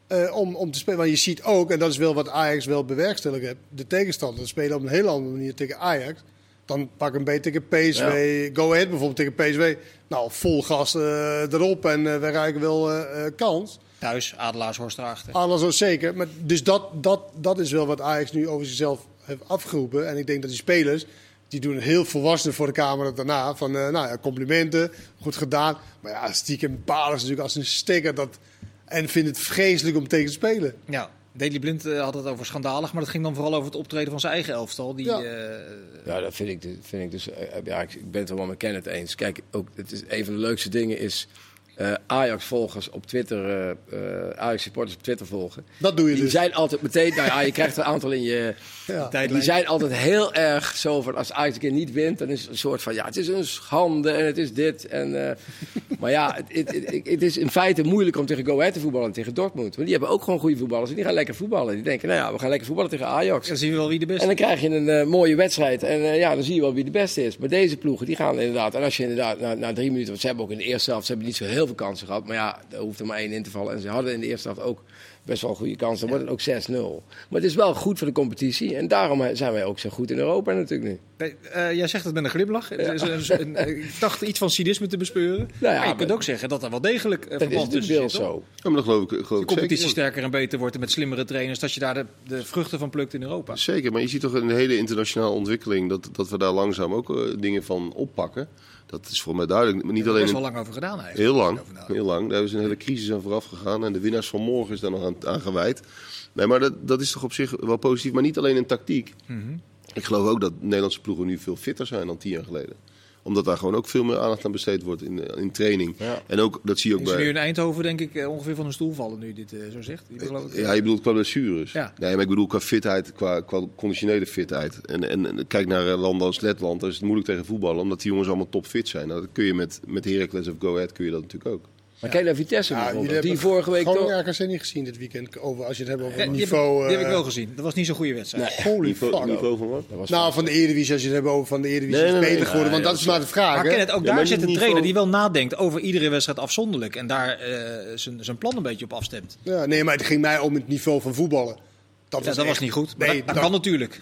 Eh, om, om te spelen. Want je ziet ook, en dat is wel wat Ajax wel bewerkstelligd heeft. De tegenstander spelen op een hele andere manier tegen Ajax. Dan pak een beetje tegen PSV. Go Ahead bijvoorbeeld tegen PSV. Nou, vol gas eh, erop en eh we raken wel kans. Thuis, Adelaarshorst erachter. Alles zo zeker. Maar dus dat, dat, dat is wel wat Ajax nu over zichzelf heeft afgeroepen. En ik denk dat die spelers, die doen heel volwassen voor de camera daarna. Van, nou ja, complimenten, goed gedaan. Maar ja, stiekem balen natuurlijk als een sticker. Dat, en vinden het vreselijk om tegen te spelen. Ja, Daley Blind eh, had het over schandalig, maar dat ging dan vooral over het optreden van zijn eigen elftal. Die, Ja. eh, Ja, dat vind ik, dus- vind ik dus. eh, Ja, ik, ik ben het er wel met Kenneth eens. Kijk, ook, het is, een van de leukste dingen is. Eh, Ajax-volgers op Twitter, eh, eh, Ajax-supporters op Twitter volgen. Dat doe je Die dus. zijn altijd meteen, nou ja, je krijgt een aantal in je. Ja. tijdlijn. Die zijn altijd heel erg zo van als Ajax een keer niet wint, dan is het een soort van ja, het is een schande en het is dit. En, eh, *laughs* maar ja, het, het, het, het is in feite moeilijk om tegen Go Ahead te voetballen en tegen Dortmund. Want die hebben ook gewoon goede voetballers en die gaan lekker voetballen. Die denken, nou ja, we gaan lekker voetballen tegen Ajax. dan zien we wel wie de beste En dan krijg je een mooie wedstrijd. En eh, ja, dan zie je wel wie de beste is. Maar deze ploegen, die gaan inderdaad. En als je inderdaad na, na drie minuten. Want ze hebben ook in de eerste helft. Ze hebben niet zo heel veel kansen gehad. Maar ja, er hoeft er maar één in te vallen. En ze hadden in de eerste helft ook best wel goede kansen. Dan wordt het ook 6-0. Maar het is wel goed voor de competitie. En daarom eh, zijn wij ook zo goed in Europa natuurlijk nu. Nee, eh, jij zegt het met een glimlach. Is *laughs* ik dacht iets van cynisme te bespeuren. Nou ja, maar je maar- kunt ook zeggen dat er wel degelijk uh, Dat is verband tussen zit. wel toch? zo. Ja, maar dat geloof ik, geloof De competitie zeker. sterker en beter wordt en met slimmere trainers, dat je daar de, de vruchten van plukt in Europa. Zeker, maar je ziet toch een hele internationale ontwikkeling dat, dat we daar langzaam ook eh, dingen van oppakken. Dat is voor mij duidelijk. Maar niet Daar is alleen wel in- lang over gedaan eigenlijk. heel lang, heel lang. Daar hebben ze een hele crisis aan vooraf gegaan en de winnaars van morgen is daar nog aan, aan gewijd. Nee, maar dat, dat is toch op zich wel positief, maar niet alleen in tactiek. Mhm. Ik geloof ook dat Nederlandse ploegen nu veel fitter zijn dan tien jaar geleden omdat daar gewoon ook veel meer aandacht aan besteed wordt in, eh, in training. Ja. En ook, dat zie je ook Is er nu bij... in Eindhoven denk ik eh, ongeveer van een stoel vallen nu dit eh, zo zegt. Die geloof ik. Ja, je bedoelt qua blessures. Ja. Nee, maar ik bedoel qua fitheid, qua, qua conditionele fitheid. En, en, en kijk naar landen als Letland, daar is het moeilijk tegen voetballen, omdat die jongens allemaal topfit zijn. Nou, dat kun je met, met Heracles of Go Ahead kun je dat natuurlijk ook. Maar kijk naar Vitesse Ja, bijvoorbeeld. Die vorige week toch... RKC niet gezien dit weekend. Over, als je het hebt over Ja, het die, heb, niveau. ik- die heb ik eh, wel gezien. Dat was niet zo'n goede wedstrijd. Holy Niveau, fuck. niveau van wat? Dat was Nou, van de Eredivisie, als je het hebt over van de Eredivisie, Nee, is nee, beter nee. geworden. Want Nee, dat is maar de vraag. Maar hè? Kenneth, ook Ja, daar zit een trainer die wel nadenkt over iedere wedstrijd afzonderlijk. En daar eh, zijn zijn plan een beetje op afstemt. Ja, nee, maar het ging mij om het niveau van voetballen. Dat dat was niet goed. Nee, dat, kan natuurlijk.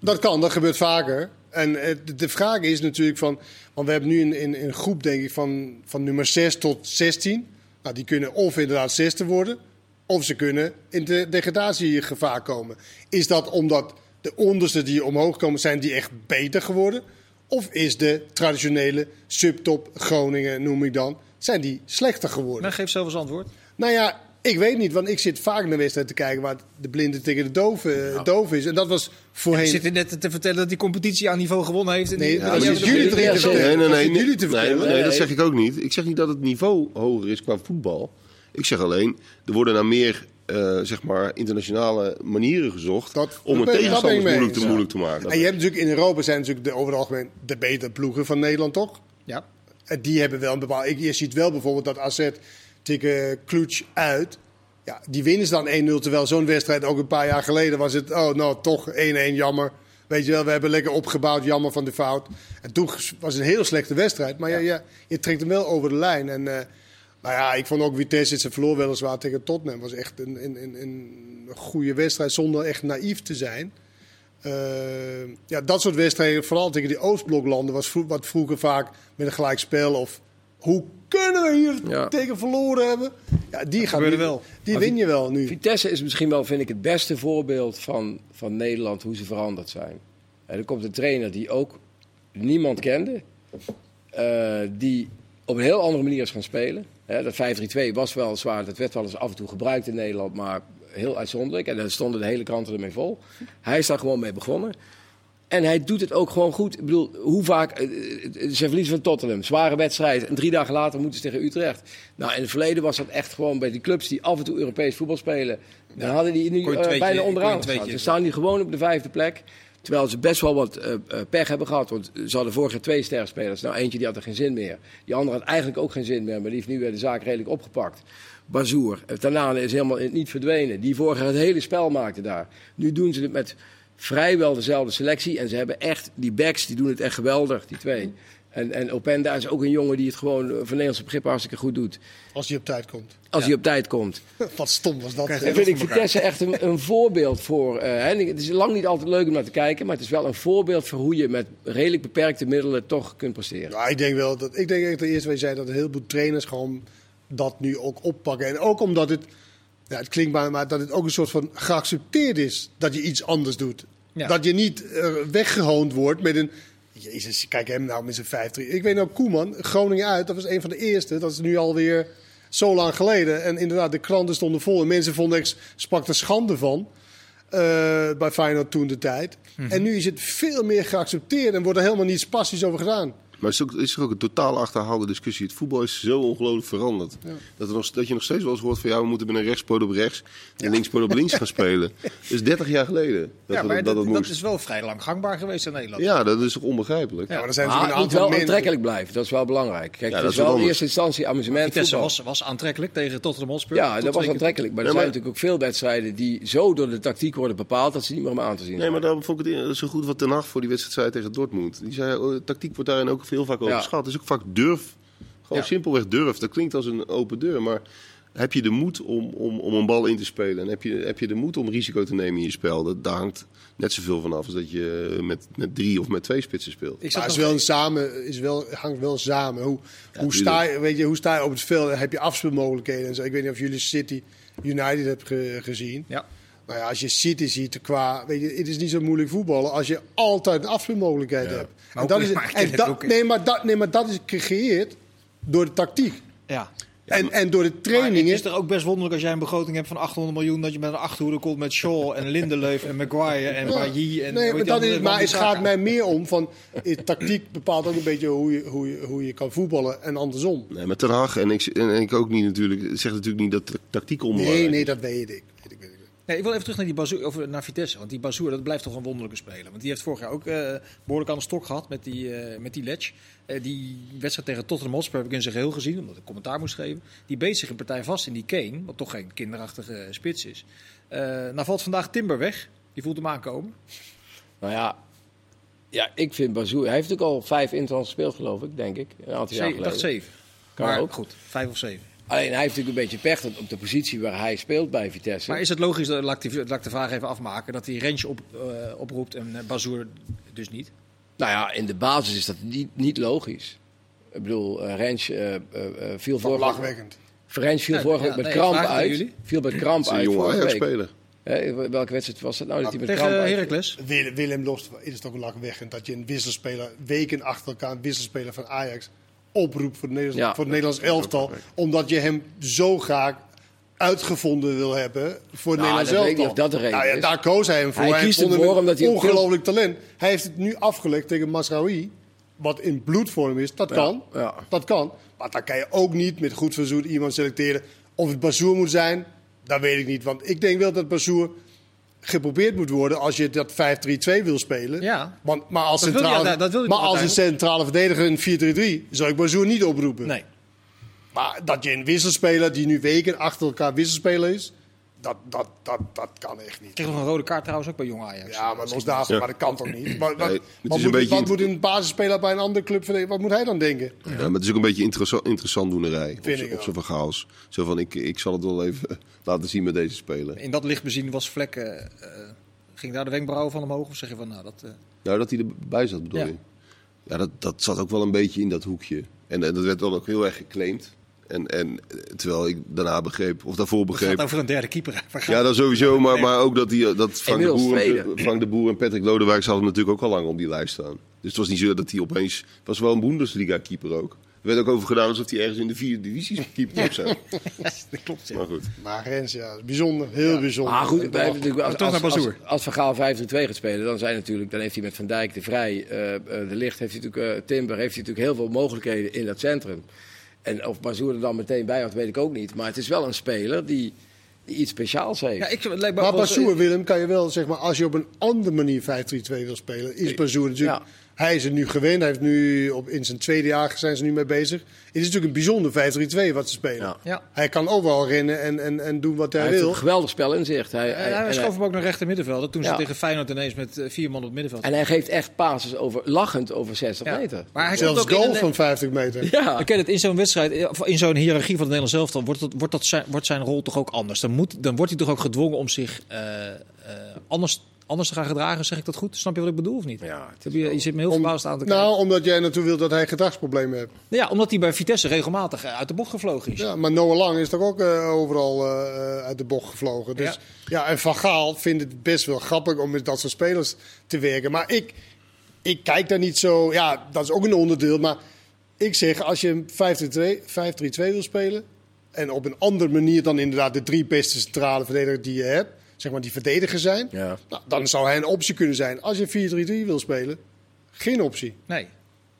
dat kan, dat gebeurt vaker. En eh, de, de vraag is natuurlijk van... Want we hebben nu een, een, een groep, denk ik, van, van nummer 6 tot 16. Nou, die kunnen of inderdaad zesde worden... of ze kunnen in de degradatiegevaar komen. Is dat omdat de onderste die omhoog komen, zijn die echt beter geworden? Of is de traditionele subtop Groningen, noem ik dan... zijn die slechter geworden? Maar geef zelf eens antwoord. Nou ja, ik weet niet, want ik zit vaak naar wedstrijden te kijken waar de blinde tegen de dove, eh, doof is. En dat was Je voorheen. zit net te vertellen dat die competitie aan niveau gewonnen heeft. En Nee, die- dat zitten jullie te vertellen. Nee, nee, nee. nee, jullie te nee, dat zeg ik ook niet. Ik zeg niet dat het niveau hoger is qua voetbal. Ik zeg alleen, er worden naar meer eh, zeg maar, internationale manieren gezocht Dat- om een tegenstander moeilijk te, moeilijk te maken. En je hebt natuurlijk in Europa zijn natuurlijk de, over het algemeen de betere ploegen van Nederland, toch? Ja. En die hebben wel een bepaald. Ik, je ziet wel bijvoorbeeld dat AZ tegen Cluj uit. Ja, die winnen ze dan 1-0. Terwijl zo'n wedstrijd ook een paar jaar geleden was het. Oh, nou toch 1-1 jammer. Weet je wel, we hebben lekker opgebouwd, jammer van de fout. En toen was het een heel slechte wedstrijd. Maar ja. je trekt hem wel over de lijn. En uh, nou ja, ik vond ook Vitesse, ze verloor weliswaar tegen Tottenham. was echt een, een, een, een goede wedstrijd zonder echt naïef te zijn. Uh, ja, dat soort wedstrijden, vooral tegen die Oostbloklanden, was vro wat vroeger vaak met een gelijkspel of hoe kunnen we hier ja. tegen verloren hebben? Ja, die, gaan die, wel. die win je wel nu. Vitesse is misschien wel, vind ik, het beste voorbeeld van, van Nederland, hoe ze veranderd zijn. En er komt een trainer die ook niemand kende, uh, die op een heel andere manier is gaan spelen. Hè, dat 5-3-2 was wel zwaar, dat werd wel eens af en toe gebruikt in Nederland, maar heel uitzonderlijk. En daar stonden de hele kranten ermee vol. Hij is daar gewoon mee begonnen. En hij doet het ook gewoon goed. Ik bedoel, hoe vaak. Uh, ze verliezen van Tottenham. Zware wedstrijd. En drie dagen later moeten ze tegen Utrecht. Nou, in het verleden was dat echt gewoon bij die clubs die af en toe Europees voetbal spelen. Dan hadden die nu uh, bijna onderaan gestaan. Ze staan nu gewoon op de vijfde plek. Terwijl ze best wel wat uh, pech hebben gehad. Want ze hadden vorig jaar twee sterrenspelers. Nou, eentje die had er geen zin meer. Die andere had eigenlijk ook geen zin meer. Maar die heeft nu weer de zaak redelijk opgepakt. Bazoer. Tanane is helemaal niet verdwenen. Die vorig jaar het hele spel maakte daar. Nu doen ze het met vrijwel dezelfde selectie. En ze hebben echt, die backs, die doen het echt geweldig, die twee. En, en Openda is ook een jongen die het gewoon van Nederlandse begrip hartstikke goed doet. Als hij op tijd komt. Als ja. hij op tijd komt. *laughs* Wat stom was dat. En vind ik Vitesse echt een, een voorbeeld voor... Uh, het is lang niet altijd leuk om naar te kijken... maar het is wel een voorbeeld voor hoe je met redelijk beperkte middelen toch kunt presteren. Ja, ik denk wel dat... Ik denk echt de eerste wat je zei dat een heleboel trainers gewoon dat nu ook oppakken. En ook omdat het... Ja, het klinkt maar, maar dat het ook een soort van geaccepteerd is dat je iets anders doet. Ja. Dat je niet uh, weggehoond wordt met een. Jezus, kijk hem nou met zijn 5-3. Ik weet nou, Koeman, Groningen uit, dat was een van de eerste. Dat is nu alweer zo lang geleden. En inderdaad, de kranten stonden vol. En mensen vonden, ik sprak er schande van. Uh, bij Feyenoord toen de tijd. Mm -hmm. En nu is het veel meer geaccepteerd en wordt er helemaal niet spastisch over gedaan. Maar is, ook, is er ook een totaal achterhaalde discussie. Het voetbal is zo ongelooflijk veranderd. Ja. Dat, er nog, dat je nog steeds wel eens hoort van ja, we moeten met een rechtspoot op rechts en ja. linkspoot op links gaan spelen. *laughs* Dat is 30 jaar geleden. Dat ja, maar dat, dat, dat, is wel vrij lang gangbaar geweest in Nederland. Ja, dat is toch onbegrijpelijk. Ja, maar er zijn maar het moet wel aantrekkelijk blijven. Dat is wel belangrijk. Kijk, ja, het is, is wel in eerste instantie amusement. Vitesse was, was aantrekkelijk tegen Tottenham Hotspur. Ja, dat was aantrekkelijk. Maar er zijn natuurlijk ook veel wedstrijden die zo door de tactiek worden bepaald dat ze niet meer om aan te zien Nee, maar daarom vond ik het zo goed wat Ten Hag voor die wedstrijd tegen Dortmund. Die zei, oh, tactiek wordt daarin ook veel vaak overschat. Het is ook vaak durf. Gewoon ja. simpelweg durf. Dat klinkt als een open deur, maar heb je de moed om, om, om een bal in te spelen? En heb je, heb je de moed om risico te nemen in je spel? Dat, daar hangt net zoveel van af als dat je met, met drie of met twee spitsen speelt. Ik is wel een samen, is wel, hangt wel samen. Hoe, ja, hoe, sta je, weet je, hoe sta je op het veld? Heb je afspeelmogelijkheden en zo? Ik weet niet of jullie City United hebben ge, gezien. Ja. Nou ja, als je City ziet qua, weet je, het is niet zo moeilijk voetballen als je altijd een afspeelmogelijkheid ja. hebt. Maar en dat is, en dat, nee, maar dat, nee, maar dat is gecreëerd door de tactiek. Ja. Ja, en, en door de trainingen. het is toch ook best wonderlijk als jij een begroting hebt van 800 miljoen. dat je met een achterhoede komt met Shaw en Lindeleuf en Maguire en Bailly. En nee, maar, dat is, maar het gaat mij meer om van. Tactiek bepaalt ook een beetje hoe je, hoe je, hoe je kan voetballen en andersom. Nee, met Ten Hag en ik, en ik ook niet natuurlijk. zeg natuurlijk niet dat tactiek onbelangrijk Nee, nee, dat weet ik. Weet ik, weet ik. Nee, ik wil even terug naar die Bazoer, of naar Vitesse. Want die Bazoer, dat blijft toch een wonderlijke speler. Want die heeft vorig jaar ook uh, behoorlijk aan de stok gehad met die, uh, met die Ledge. Uh, die wedstrijd tegen Tottenham Hotspur heb ik in zijn geheel gezien, omdat ik commentaar moest geven. Die beet zich een partij vast in die Kane, wat toch geen kinderachtige spits is. nou valt vandaag Timber weg. Die voelt hem aankomen. Nou ja, ja ik vind Bazoer... Hij heeft ook al vijf interlands gespeeld, geloof ik, denk ik. Een aantal jaar Ik dacht zeven. Kan maar ook. goed, vijf of zeven. Alleen hij heeft natuurlijk een beetje pech op de positie waar hij speelt bij Vitesse. Maar is het logisch, dat, laat, ik die, laat ik de vraag even afmaken, dat hij Rens op, uh, oproept en uh, Bazoer dus niet? Nou ja, in de basis is dat niet, niet logisch. Ik bedoel, uh, Rens viel vorige lachwekkend. Rens viel vorige week met nee, kramp uit. Viel met kramp uit. Een jonge Ajax-speler. welke wedstrijd was dat nou? Dat hij met Tegen kramp Heracles. Willem, Willem Lost is toch lachwekkend dat je een wisselspeler, weken achter elkaar een wisselspeler van Ajax oproep voor het Nederlands, Ja. voor het Nederlands elftal. Omdat je hem zo graag uitgevonden wil hebben voor het Nou, Nederlands ik elftal. niet of dat de reden nou ja, daar koos hij hem voor. Hij kiest vond hem voor omdat hij ongelooflijk talent. Hij heeft het nu afgelegd tegen Masraoui. Wat in bloedvorm is, dat kan. ja. Dat kan. Maar dan kan je ook niet met goed verzoek iemand selecteren. Of het Bazoer moet zijn, dat weet ik niet. Want ik denk wel dat Bazoer geprobeerd moet worden als je dat 5-3-2 wil spelen. Ja. Want, maar als, Dat wil je- centrale, ja, dat wil je maar als een centrale verdediger in 4-3-3 zou ik Bazoer niet oproepen. Nee. Maar dat je een wisselspeler die nu weken achter elkaar wisselspeler is, dat, dat, dat, dat kan echt niet. kreeg nog een rode kaart trouwens ook bij Jong Ajax. Ja, maar los daarvan, Ja. maar dat kan toch niet? Wat, wat, Nee, het wat is een moet, beetje wat moet een basisspeler bij een andere club? Wat moet hij dan denken? Ja, maar het is ook een beetje interessant, interessant doenerij op, Vind ook. zijn vergaals. Zo van, ik, ik zal het wel even *laughs* laten zien met deze speler. In dat licht bezien was Vlek, eh, eh, ging daar de wenkbrauwen van omhoog? Of zeg je van, nou, dat... eh, Nou, dat hij erbij zat, bedoel Ja. je? Ja, dat, dat zat ook wel een beetje in dat hoekje. En, en dat werd dan ook heel erg geclaimd. En, en terwijl ik daarna begreep, of daarvoor het gaat begreep... over een derde keeper. Waar gaat Ja, dat sowieso, maar, maar ook dat, die, dat Frank, de Boer, en, Frank de Boer en Patrick Lodewijk hadden natuurlijk ook al lang op die lijst staan. Dus het was niet zo dat hij opeens... Het was wel een Bundesliga-keeper ook. Er werd ook over gedaan alsof hij ergens in de vierde divisie keeper op zijn. *laughs* dat klopt, ja. Maar goed. Maar Rens, ja, bijzonder. Heel bijzonder. Maar goed, wij hebben natuurlijk, als, Terug als, als, als Van Gaal 5-3-2 gaat spelen, dan, zijn natuurlijk, dan heeft hij met Van Dijk, De Vrij, eh, eh, De Licht, heeft hij natuurlijk, eh, Timber, heeft hij natuurlijk heel veel mogelijkheden in dat centrum. En of Bazoer er dan meteen bij had, weet ik ook niet. Maar het is wel een speler die, die iets speciaals heeft. Ja, ik, het lijkt me Maar Bazoer, Willem, kan je wel, zeg maar, als je op een andere manier 5-3-2 wil spelen, is Bazoer natuurlijk... Ja. Hij is er nu gewend, hij heeft nu op, in zijn tweede jaar zijn ze nu mee bezig. Het is natuurlijk een bijzonder 5-3-2 wat ze spelen. Ja. Ja. Hij kan overal rennen en, en, en doen wat hij, hij heeft wil. een geweldig spel in zicht. Hij, En hij- schoof hem ook naar rechter middenveld. Toen ze Ja. tegen Feyenoord ineens met eh, vier man op het middenveld. en hij geeft echt passes over, lachend over 60 Ja. meter. Maar hij Zelfs komt ook in goal van 50 meter. Ja, Ik ken het in zo'n wedstrijd, eh, in zo'n hiërarchie van het Nederlands elftal, wordt, dat, wordt, dat zijn, wordt zijn rol toch ook anders. Dan, moet, dan wordt hij toch ook gedwongen om zich eh, eh, anders, anders te gaan gedragen. Zeg ik dat goed? Snap je wat ik bedoel of niet? Ja, Heb je, je zit me heel verbaasd aan te kijken. Nou, omdat jij naartoe wilt dat hij gedragsproblemen heeft. ja, omdat hij bij Vitesse regelmatig eh, uit de bocht gevlogen is. Ja, maar Noah Lang is toch ook eh, overal eh, uit de bocht gevlogen. Dus, ja. en Van Gaal vindt het best wel grappig om met dat soort spelers te werken. Maar ik, ik kijk daar niet zo... Ja, dat is ook een onderdeel. Maar ik zeg, als je een 5-3-2 5-3-2 wil spelen... en op een andere manier dan inderdaad de drie beste centrale verdedigers die je hebt... zeg maar die verdediger zijn... Ja. Nou, dan zou hij een optie kunnen zijn. Als je 4-3-3 wil spelen, geen optie. Nee.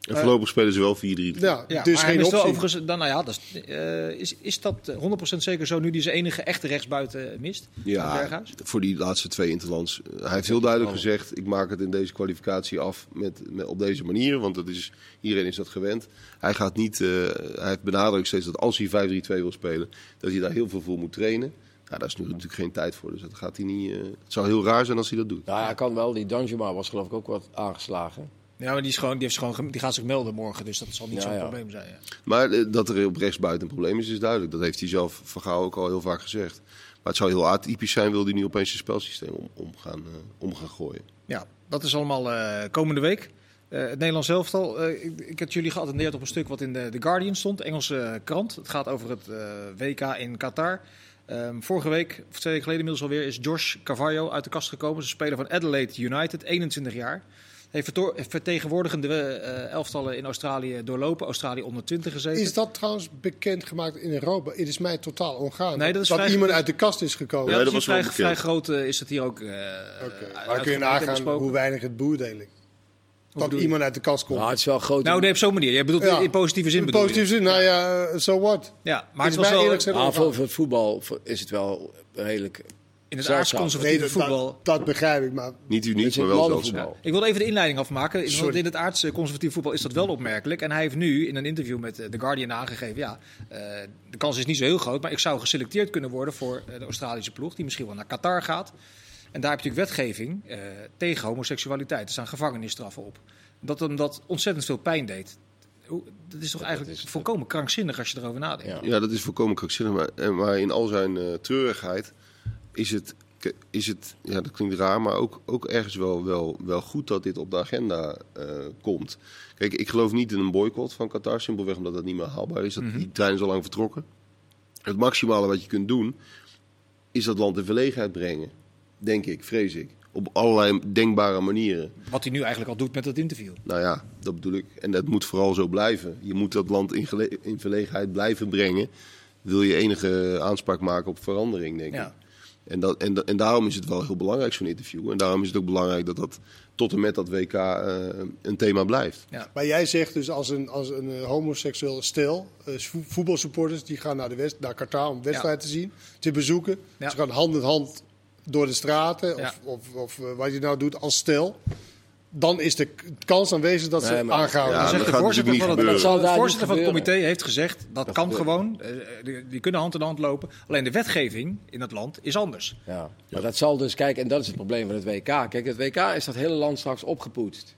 En voorlopig spelen ze wel 4-3. Ja, Ja, dus maar hij geen wel optie. overigens, dan, nou ja, dat is, eh, is, is dat eh, 100% zeker zo nu die zijn enige echte rechtsbuiten mist? Ja, voor die laatste twee interlands. Hij heeft heel duidelijk gezegd: ik maak het in deze kwalificatie af met, met, op deze manier, want dat is, iedereen is dat gewend. Hij gaat niet, eh, hij heeft benadrukt steeds dat als hij 5-3-2 wil spelen, dat hij daar heel veel voor moet trainen. Nou, daar is nu natuurlijk geen tijd voor, dus dat gaat hij niet. eh, het zou heel raar zijn als hij dat doet. Nou, hij kan wel. Die Danjuma was geloof ik ook wat aangeslagen. Ja, maar die, is gewoon, die, heeft gewoon, die gaat zich melden morgen, dus dat zal niet Ja, zo'n ja. probleem zijn. Ja. Maar eh, dat er op rechtsbuiten een probleem is, is duidelijk. Dat heeft hij zelf van Gaal ook al heel vaak gezegd. Maar het zou heel atypisch zijn, wil hij nu opeens zijn spelsysteem om, om, gaan, eh, om gaan gooien. Ja, dat is allemaal eh, komende week. Eh, het Nederlands elftal. eh, ik, ik had jullie geattendeerd op een stuk wat in de The Guardian stond, Engelse krant. Het gaat over het eh, WK in Qatar. Ehm, vorige week, of twee weken geleden inmiddels alweer, is Josh Carvalho uit de kast gekomen. Ze speler van Adelaide United, 21 jaar. Heeft vertegenwoordigende eh, elftallen in Australië doorlopen. Australië onder 20 gezeten. Is dat trouwens bekendgemaakt in Europa? Het is mij totaal ongaan. Nee, dat is dat vrij- iemand uit de kast is gekomen. ja, Ja, dat dat is was vrij, groot eh, is het hier ook. eh Oké, uit- Maar kun je nagaan hoe weinig het eigenlijk. Dat je? iemand uit de kast komt. Nou, het is wel groot. Nou, nee, op zo'n manier. Jij bedoelt Ja. in positieve zin. in bedoel je? positieve zin, nou ja, so what? Ja, maar Is het mij wel eerlijk gezegd ongaan. voor, voor het voetbal is het wel redelijk. in het aardsconservatieve Nee, dat, voetbal. dat, dat begrijp ik, maar Niet uniek, is maar wel zelfs. Ik wil even de inleiding afmaken. In- Want Sorry. in het aardse conservatief voetbal is dat wel opmerkelijk. En hij heeft nu in een interview met eh, The Guardian aangegeven... ja, eh, de kans is niet zo heel groot... maar ik zou geselecteerd kunnen worden voor eh, de Australische ploeg... die misschien wel naar Qatar gaat. En daar heb je natuurlijk wetgeving eh, tegen homoseksualiteit. Er staan gevangenisstraffen op. Dat hem dat ontzettend veel pijn deed. Hoe- Dat is toch eigenlijk is- volkomen krankzinnig als je erover nadenkt. Ja. Ja, dat is volkomen krankzinnig. Maar, en- maar in al zijn eh, treurigheid is het, is het, ja dat klinkt raar, maar ook, ook ergens wel, wel, wel goed dat dit op de agenda eh, komt. Kijk, ik geloof niet in een boycott van Qatar, simpelweg omdat dat niet meer haalbaar is. Dat, Die trein is al lang vertrokken. Het maximale wat je kunt doen, is dat land in verlegenheid brengen. Denk ik, vrees ik. Op allerlei denkbare manieren. Wat hij nu eigenlijk al doet met dat interview. Nou ja, dat bedoel ik. En dat moet vooral zo blijven. Je moet dat land in, in verlegenheid blijven brengen. Wil je enige aanspraak maken op verandering, denk Ja. ik. En, dat, en, en daarom is het wel heel belangrijk, zo'n interview. En daarom is het ook belangrijk dat dat tot en met dat WK eh, een thema blijft. Maar jij zegt dus als een, als een eh, homoseksueel stel, eh, vo- voetbalsupporters, die gaan naar, de West, naar Qatar om wedstrijd te zien, te bezoeken. Ja. Ze gaan hand in hand door de straten, Ja. of, of, of eh, wat je nou doet als stel. dan is de kans aanwezig dat ze Nee, maar- aangehouden Ja, zegt dat de voorzitter van het, niet gebeuren. de Dat zal voorzitter van het comité heeft gezegd dat, kan gebeurt. gewoon. eh, die, die kunnen hand in hand lopen. Alleen de wetgeving in het land is anders. Ja. Maar dat zal dus, kijk, en dat is het probleem van het WK. Kijk, het WK is dat hele land straks opgepoetst.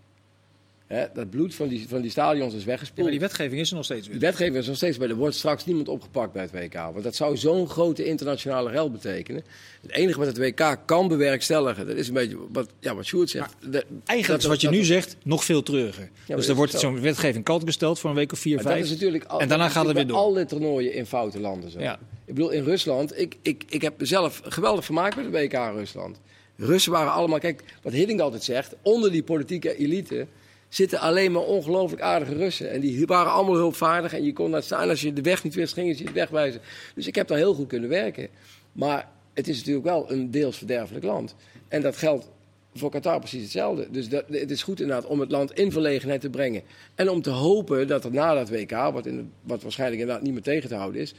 Hè, dat bloed van die, van die stadions is Ja, weggespoeld. maar die wetgeving is er nog steeds Die weer. wetgeving is nog steeds bij. Er wordt straks niemand opgepakt bij het WK. Want dat zou zo'n grote internationale rel betekenen. Het enige wat het WK kan bewerkstelligen, dat is een beetje wat, ja, wat Sjoerd zegt. De- Eigenlijk is wat je dat- nu zegt nog veel treuriger. maar dus er wordt zo'n wetgeving kant gesteld voor een week of vier, Maar dat vijf. is natuurlijk al, en daarna dat gaat het weer door. alle toernooien in foute landen zo. Ja. Ik bedoel, in Rusland, ik, ik, ik heb mezelf geweldig vermaakt met het WK in Rusland. Russen waren allemaal, kijk, wat Hiddink altijd zegt, onder die politieke elite zitten alleen maar ongelooflijk aardige Russen. En die waren allemaal hulpvaardig en je kon daar staan. Als je de weg niet wist, gingen ze je het wegwijzen. Dus ik heb daar heel goed kunnen werken. Maar het is natuurlijk wel een deels verderfelijk land. En dat geldt voor Qatar precies hetzelfde. Dus dat, het is goed inderdaad om het land in verlegenheid te brengen. En om te hopen dat er na dat WK, wat, in, de- wat waarschijnlijk inderdaad niet meer tegen te houden is...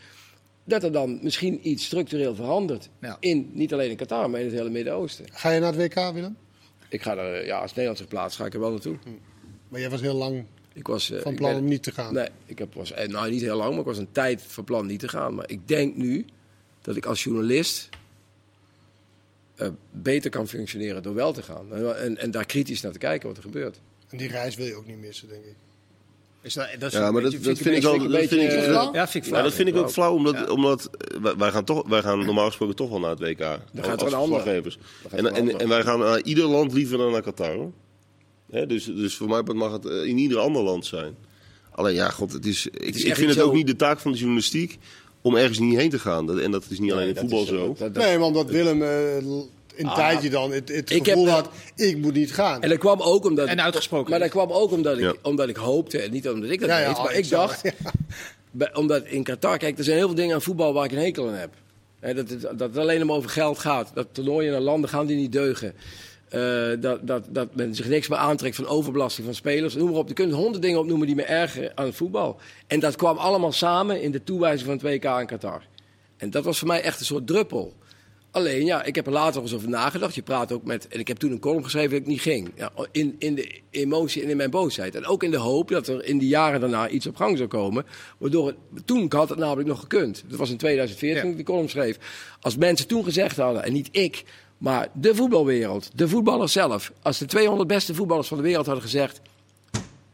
dat er dan misschien iets structureel verandert. Ja. In, niet alleen in Qatar, maar in het hele Midden-Oosten. Ga je naar het WK, Willem? Ik ga er, ja, als Nederland zich plaatst, ga ik er wel naartoe. Maar jij was heel lang Ik was, eh, van ik plan ben- om niet te gaan. Nee, ik heb, was, eh, nou niet heel lang, maar ik was een tijd van plan niet te gaan. Maar ik denk nu dat ik als journalist eh, beter kan functioneren door wel te gaan. En, en, en daar kritisch naar te kijken wat er gebeurt. En die reis wil je ook niet missen, denk ik. Is dat, dat is Ja, een maar dat, beetje- dat een vind ik wel. Dat vind ik, Ja, vind ik Ja, flauw. dat vind ik ook flauw, omdat, Ja. omdat wij, gaan toch, wij gaan normaal gesproken toch wel naar het WK. gaat als er een ander. verslaggevers. Dan gaat En, er een en, ander. en wij gaan naar ieder land liever dan naar Qatar. Hoor. Dus, dus voor mij mag het eh, in ieder ander land zijn. Alleen ja, god, het is, ik, is ik vind het zo- ook niet de taak van de journalistiek om ergens niet heen te gaan. Dat- En dat is niet alleen in voetbal dat is, zo. dat- dat- Nee, maar omdat Willem eh, een Ah, tijdje dan het, het ik gevoel heb- had, ik moet niet gaan. En dat kwam ook omdat. En uitgesproken Maar dat kwam ook omdat ik, Ja. omdat ik hoopte, en niet omdat ik dat Ja, ja, deed, maar ik dacht. bij- omdat in Qatar, kijk, er zijn heel veel dingen aan voetbal waar ik een hekel aan heb. Hè, dat, het, dat het alleen maar over geld gaat. Dat toernooien naar landen gaan die niet deugen. Eh, dat, dat, dat men zich niks meer aantrekt van overbelasting van spelers. Noem maar op. Je kunt honderd dingen opnoemen die me ergeren aan het voetbal. En dat kwam allemaal samen in de toewijzing van het WK in Qatar. En dat was voor mij echt een soort druppel. Alleen, ja, ik heb er later eens over nagedacht. Je praat ook met... En ik heb toen een column geschreven dat ik niet ging. Ja, in, in de emotie en in mijn boosheid. En ook in de hoop dat er in de jaren daarna iets op gang zou komen. Waardoor het... Toen had het namelijk nog gekund. Dat was in 2014 Ja. toen ik die column schreef. Als mensen toen gezegd hadden, en niet ik... Maar de voetbalwereld, de voetballers zelf. Als de 200 beste voetballers van de wereld hadden gezegd...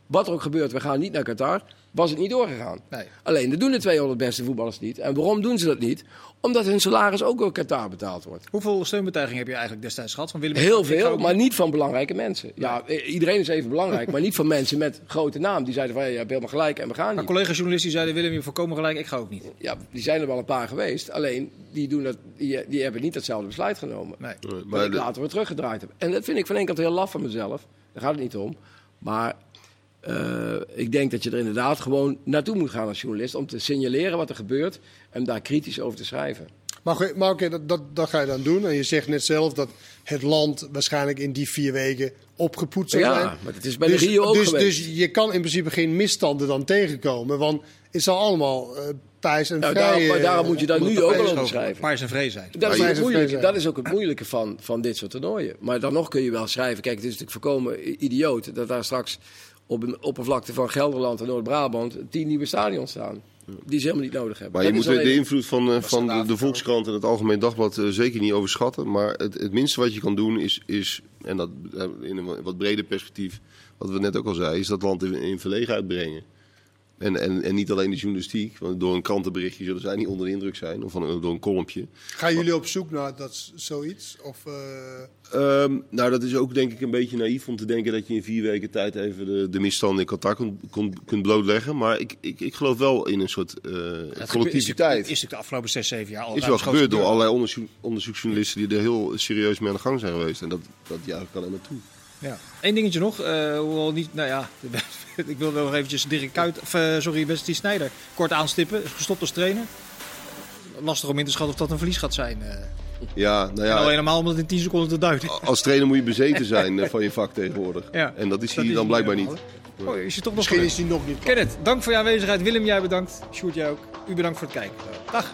Wat er ook gebeurt, we gaan niet naar Qatar. Was het niet doorgegaan. Nee. Alleen, dat doen de 200 beste voetballers niet. En waarom doen ze dat niet? Omdat hun salaris ook door Qatar betaald wordt. Hoeveel steunbetuigingen heb je eigenlijk destijds gehad van Willem? Heel veel, ook maar niet- van belangrijke mensen. Ja, iedereen is even belangrijk, maar niet van mensen met grote naam. Die zeiden van, ja, je hebt helemaal gelijk en we gaan Maar niet. collega-journalisten die zeiden Willem, je voorkomen gelijk, ik ga ook niet. Ja, die zijn er wel een paar geweest. Alleen, die, doen dat, die, die hebben niet hetzelfde besluit genomen. Nee. Maar maar ik de- later weer teruggedraaid heb. En dat vind ik van één kant heel laf van mezelf. Daar gaat het niet om. Maar eh, ik denk dat je er inderdaad gewoon naartoe moet gaan als journalist. Om te signaleren wat er gebeurt. En daar kritisch over te schrijven. Maar, oké, maar oké, dat, dat, dat ga je dan doen. En je zegt net zelf dat het land waarschijnlijk in die vier weken opgepoetst zou zijn. Ja, maar het is bij dus, de Rio ook dus, geweest. dus je kan in principe geen misstanden dan tegenkomen. Want het zal allemaal pijs en Nou, vrij... daarom, maar eh, daarom moet je daar nu ook wel over schrijven. Paars en vree zijn. Dat is, moeilijke, dat is ook het moeilijke van, van dit soort toernooien. Maar dan nog kun je wel schrijven. Kijk, het is natuurlijk voorkomen idioot dat daar straks op een oppervlakte van Gelderland en Noord-Brabant tien nieuwe stadions staan. Die ze helemaal niet nodig hebben. Maar je moet de invloed van, eh, van de, de Volkskrant en het Algemeen Dagblad eh, zeker niet overschatten. Maar het, het minste wat je kan doen is, is en dat eh, in een wat breder perspectief, wat we net ook al zeiden, is dat land in, in verlegenheid brengen. En, en, en niet alleen de journalistiek, want door een krantenberichtje zullen zij niet onder de indruk zijn, of van, door een kolompje. Gaan jullie op zoek naar dat, zoiets? Of, eh, Ehm, nou, dat is ook denk ik een beetje naïef om te denken dat je in vier weken tijd even de, de misstanden in Qatar kunt, kunt, kunt blootleggen. Maar ik, ik, ik geloof wel in een soort eh Het gebeurt- is, collectiviteit. natuurlijk- is natuurlijk de afgelopen zes, zeven jaar al is wel gebeurd door allerlei onderzoek, onderzoeksjournalisten die er heel serieus mee aan de gang zijn geweest. En dat, dat juich ik alleen maar toe. Ja. Eén dingetje nog, eh, hoewel niet, nou ja, *laughs* *laughs* ik wil nog eventjes Dirk Kuyt, of uh, sorry, Wesley Sneijder kort aanstippen. Is gestopt als trainer. Lastig om in te schatten of dat een verlies gaat zijn. Uh, ja, nou ja, al helemaal om het in 10 seconden te duiden. Als trainer moet je bezeten zijn eh, *laughs* van je vak tegenwoordig. Ja, en dat is dat hij is dan hij blijkbaar niet. Oh, is toch nog misschien is die nog niet... Kenneth, dank voor je aanwezigheid. Willem, jij bedankt. Sjoerd, jij ook. U bedankt voor het kijken. Dag.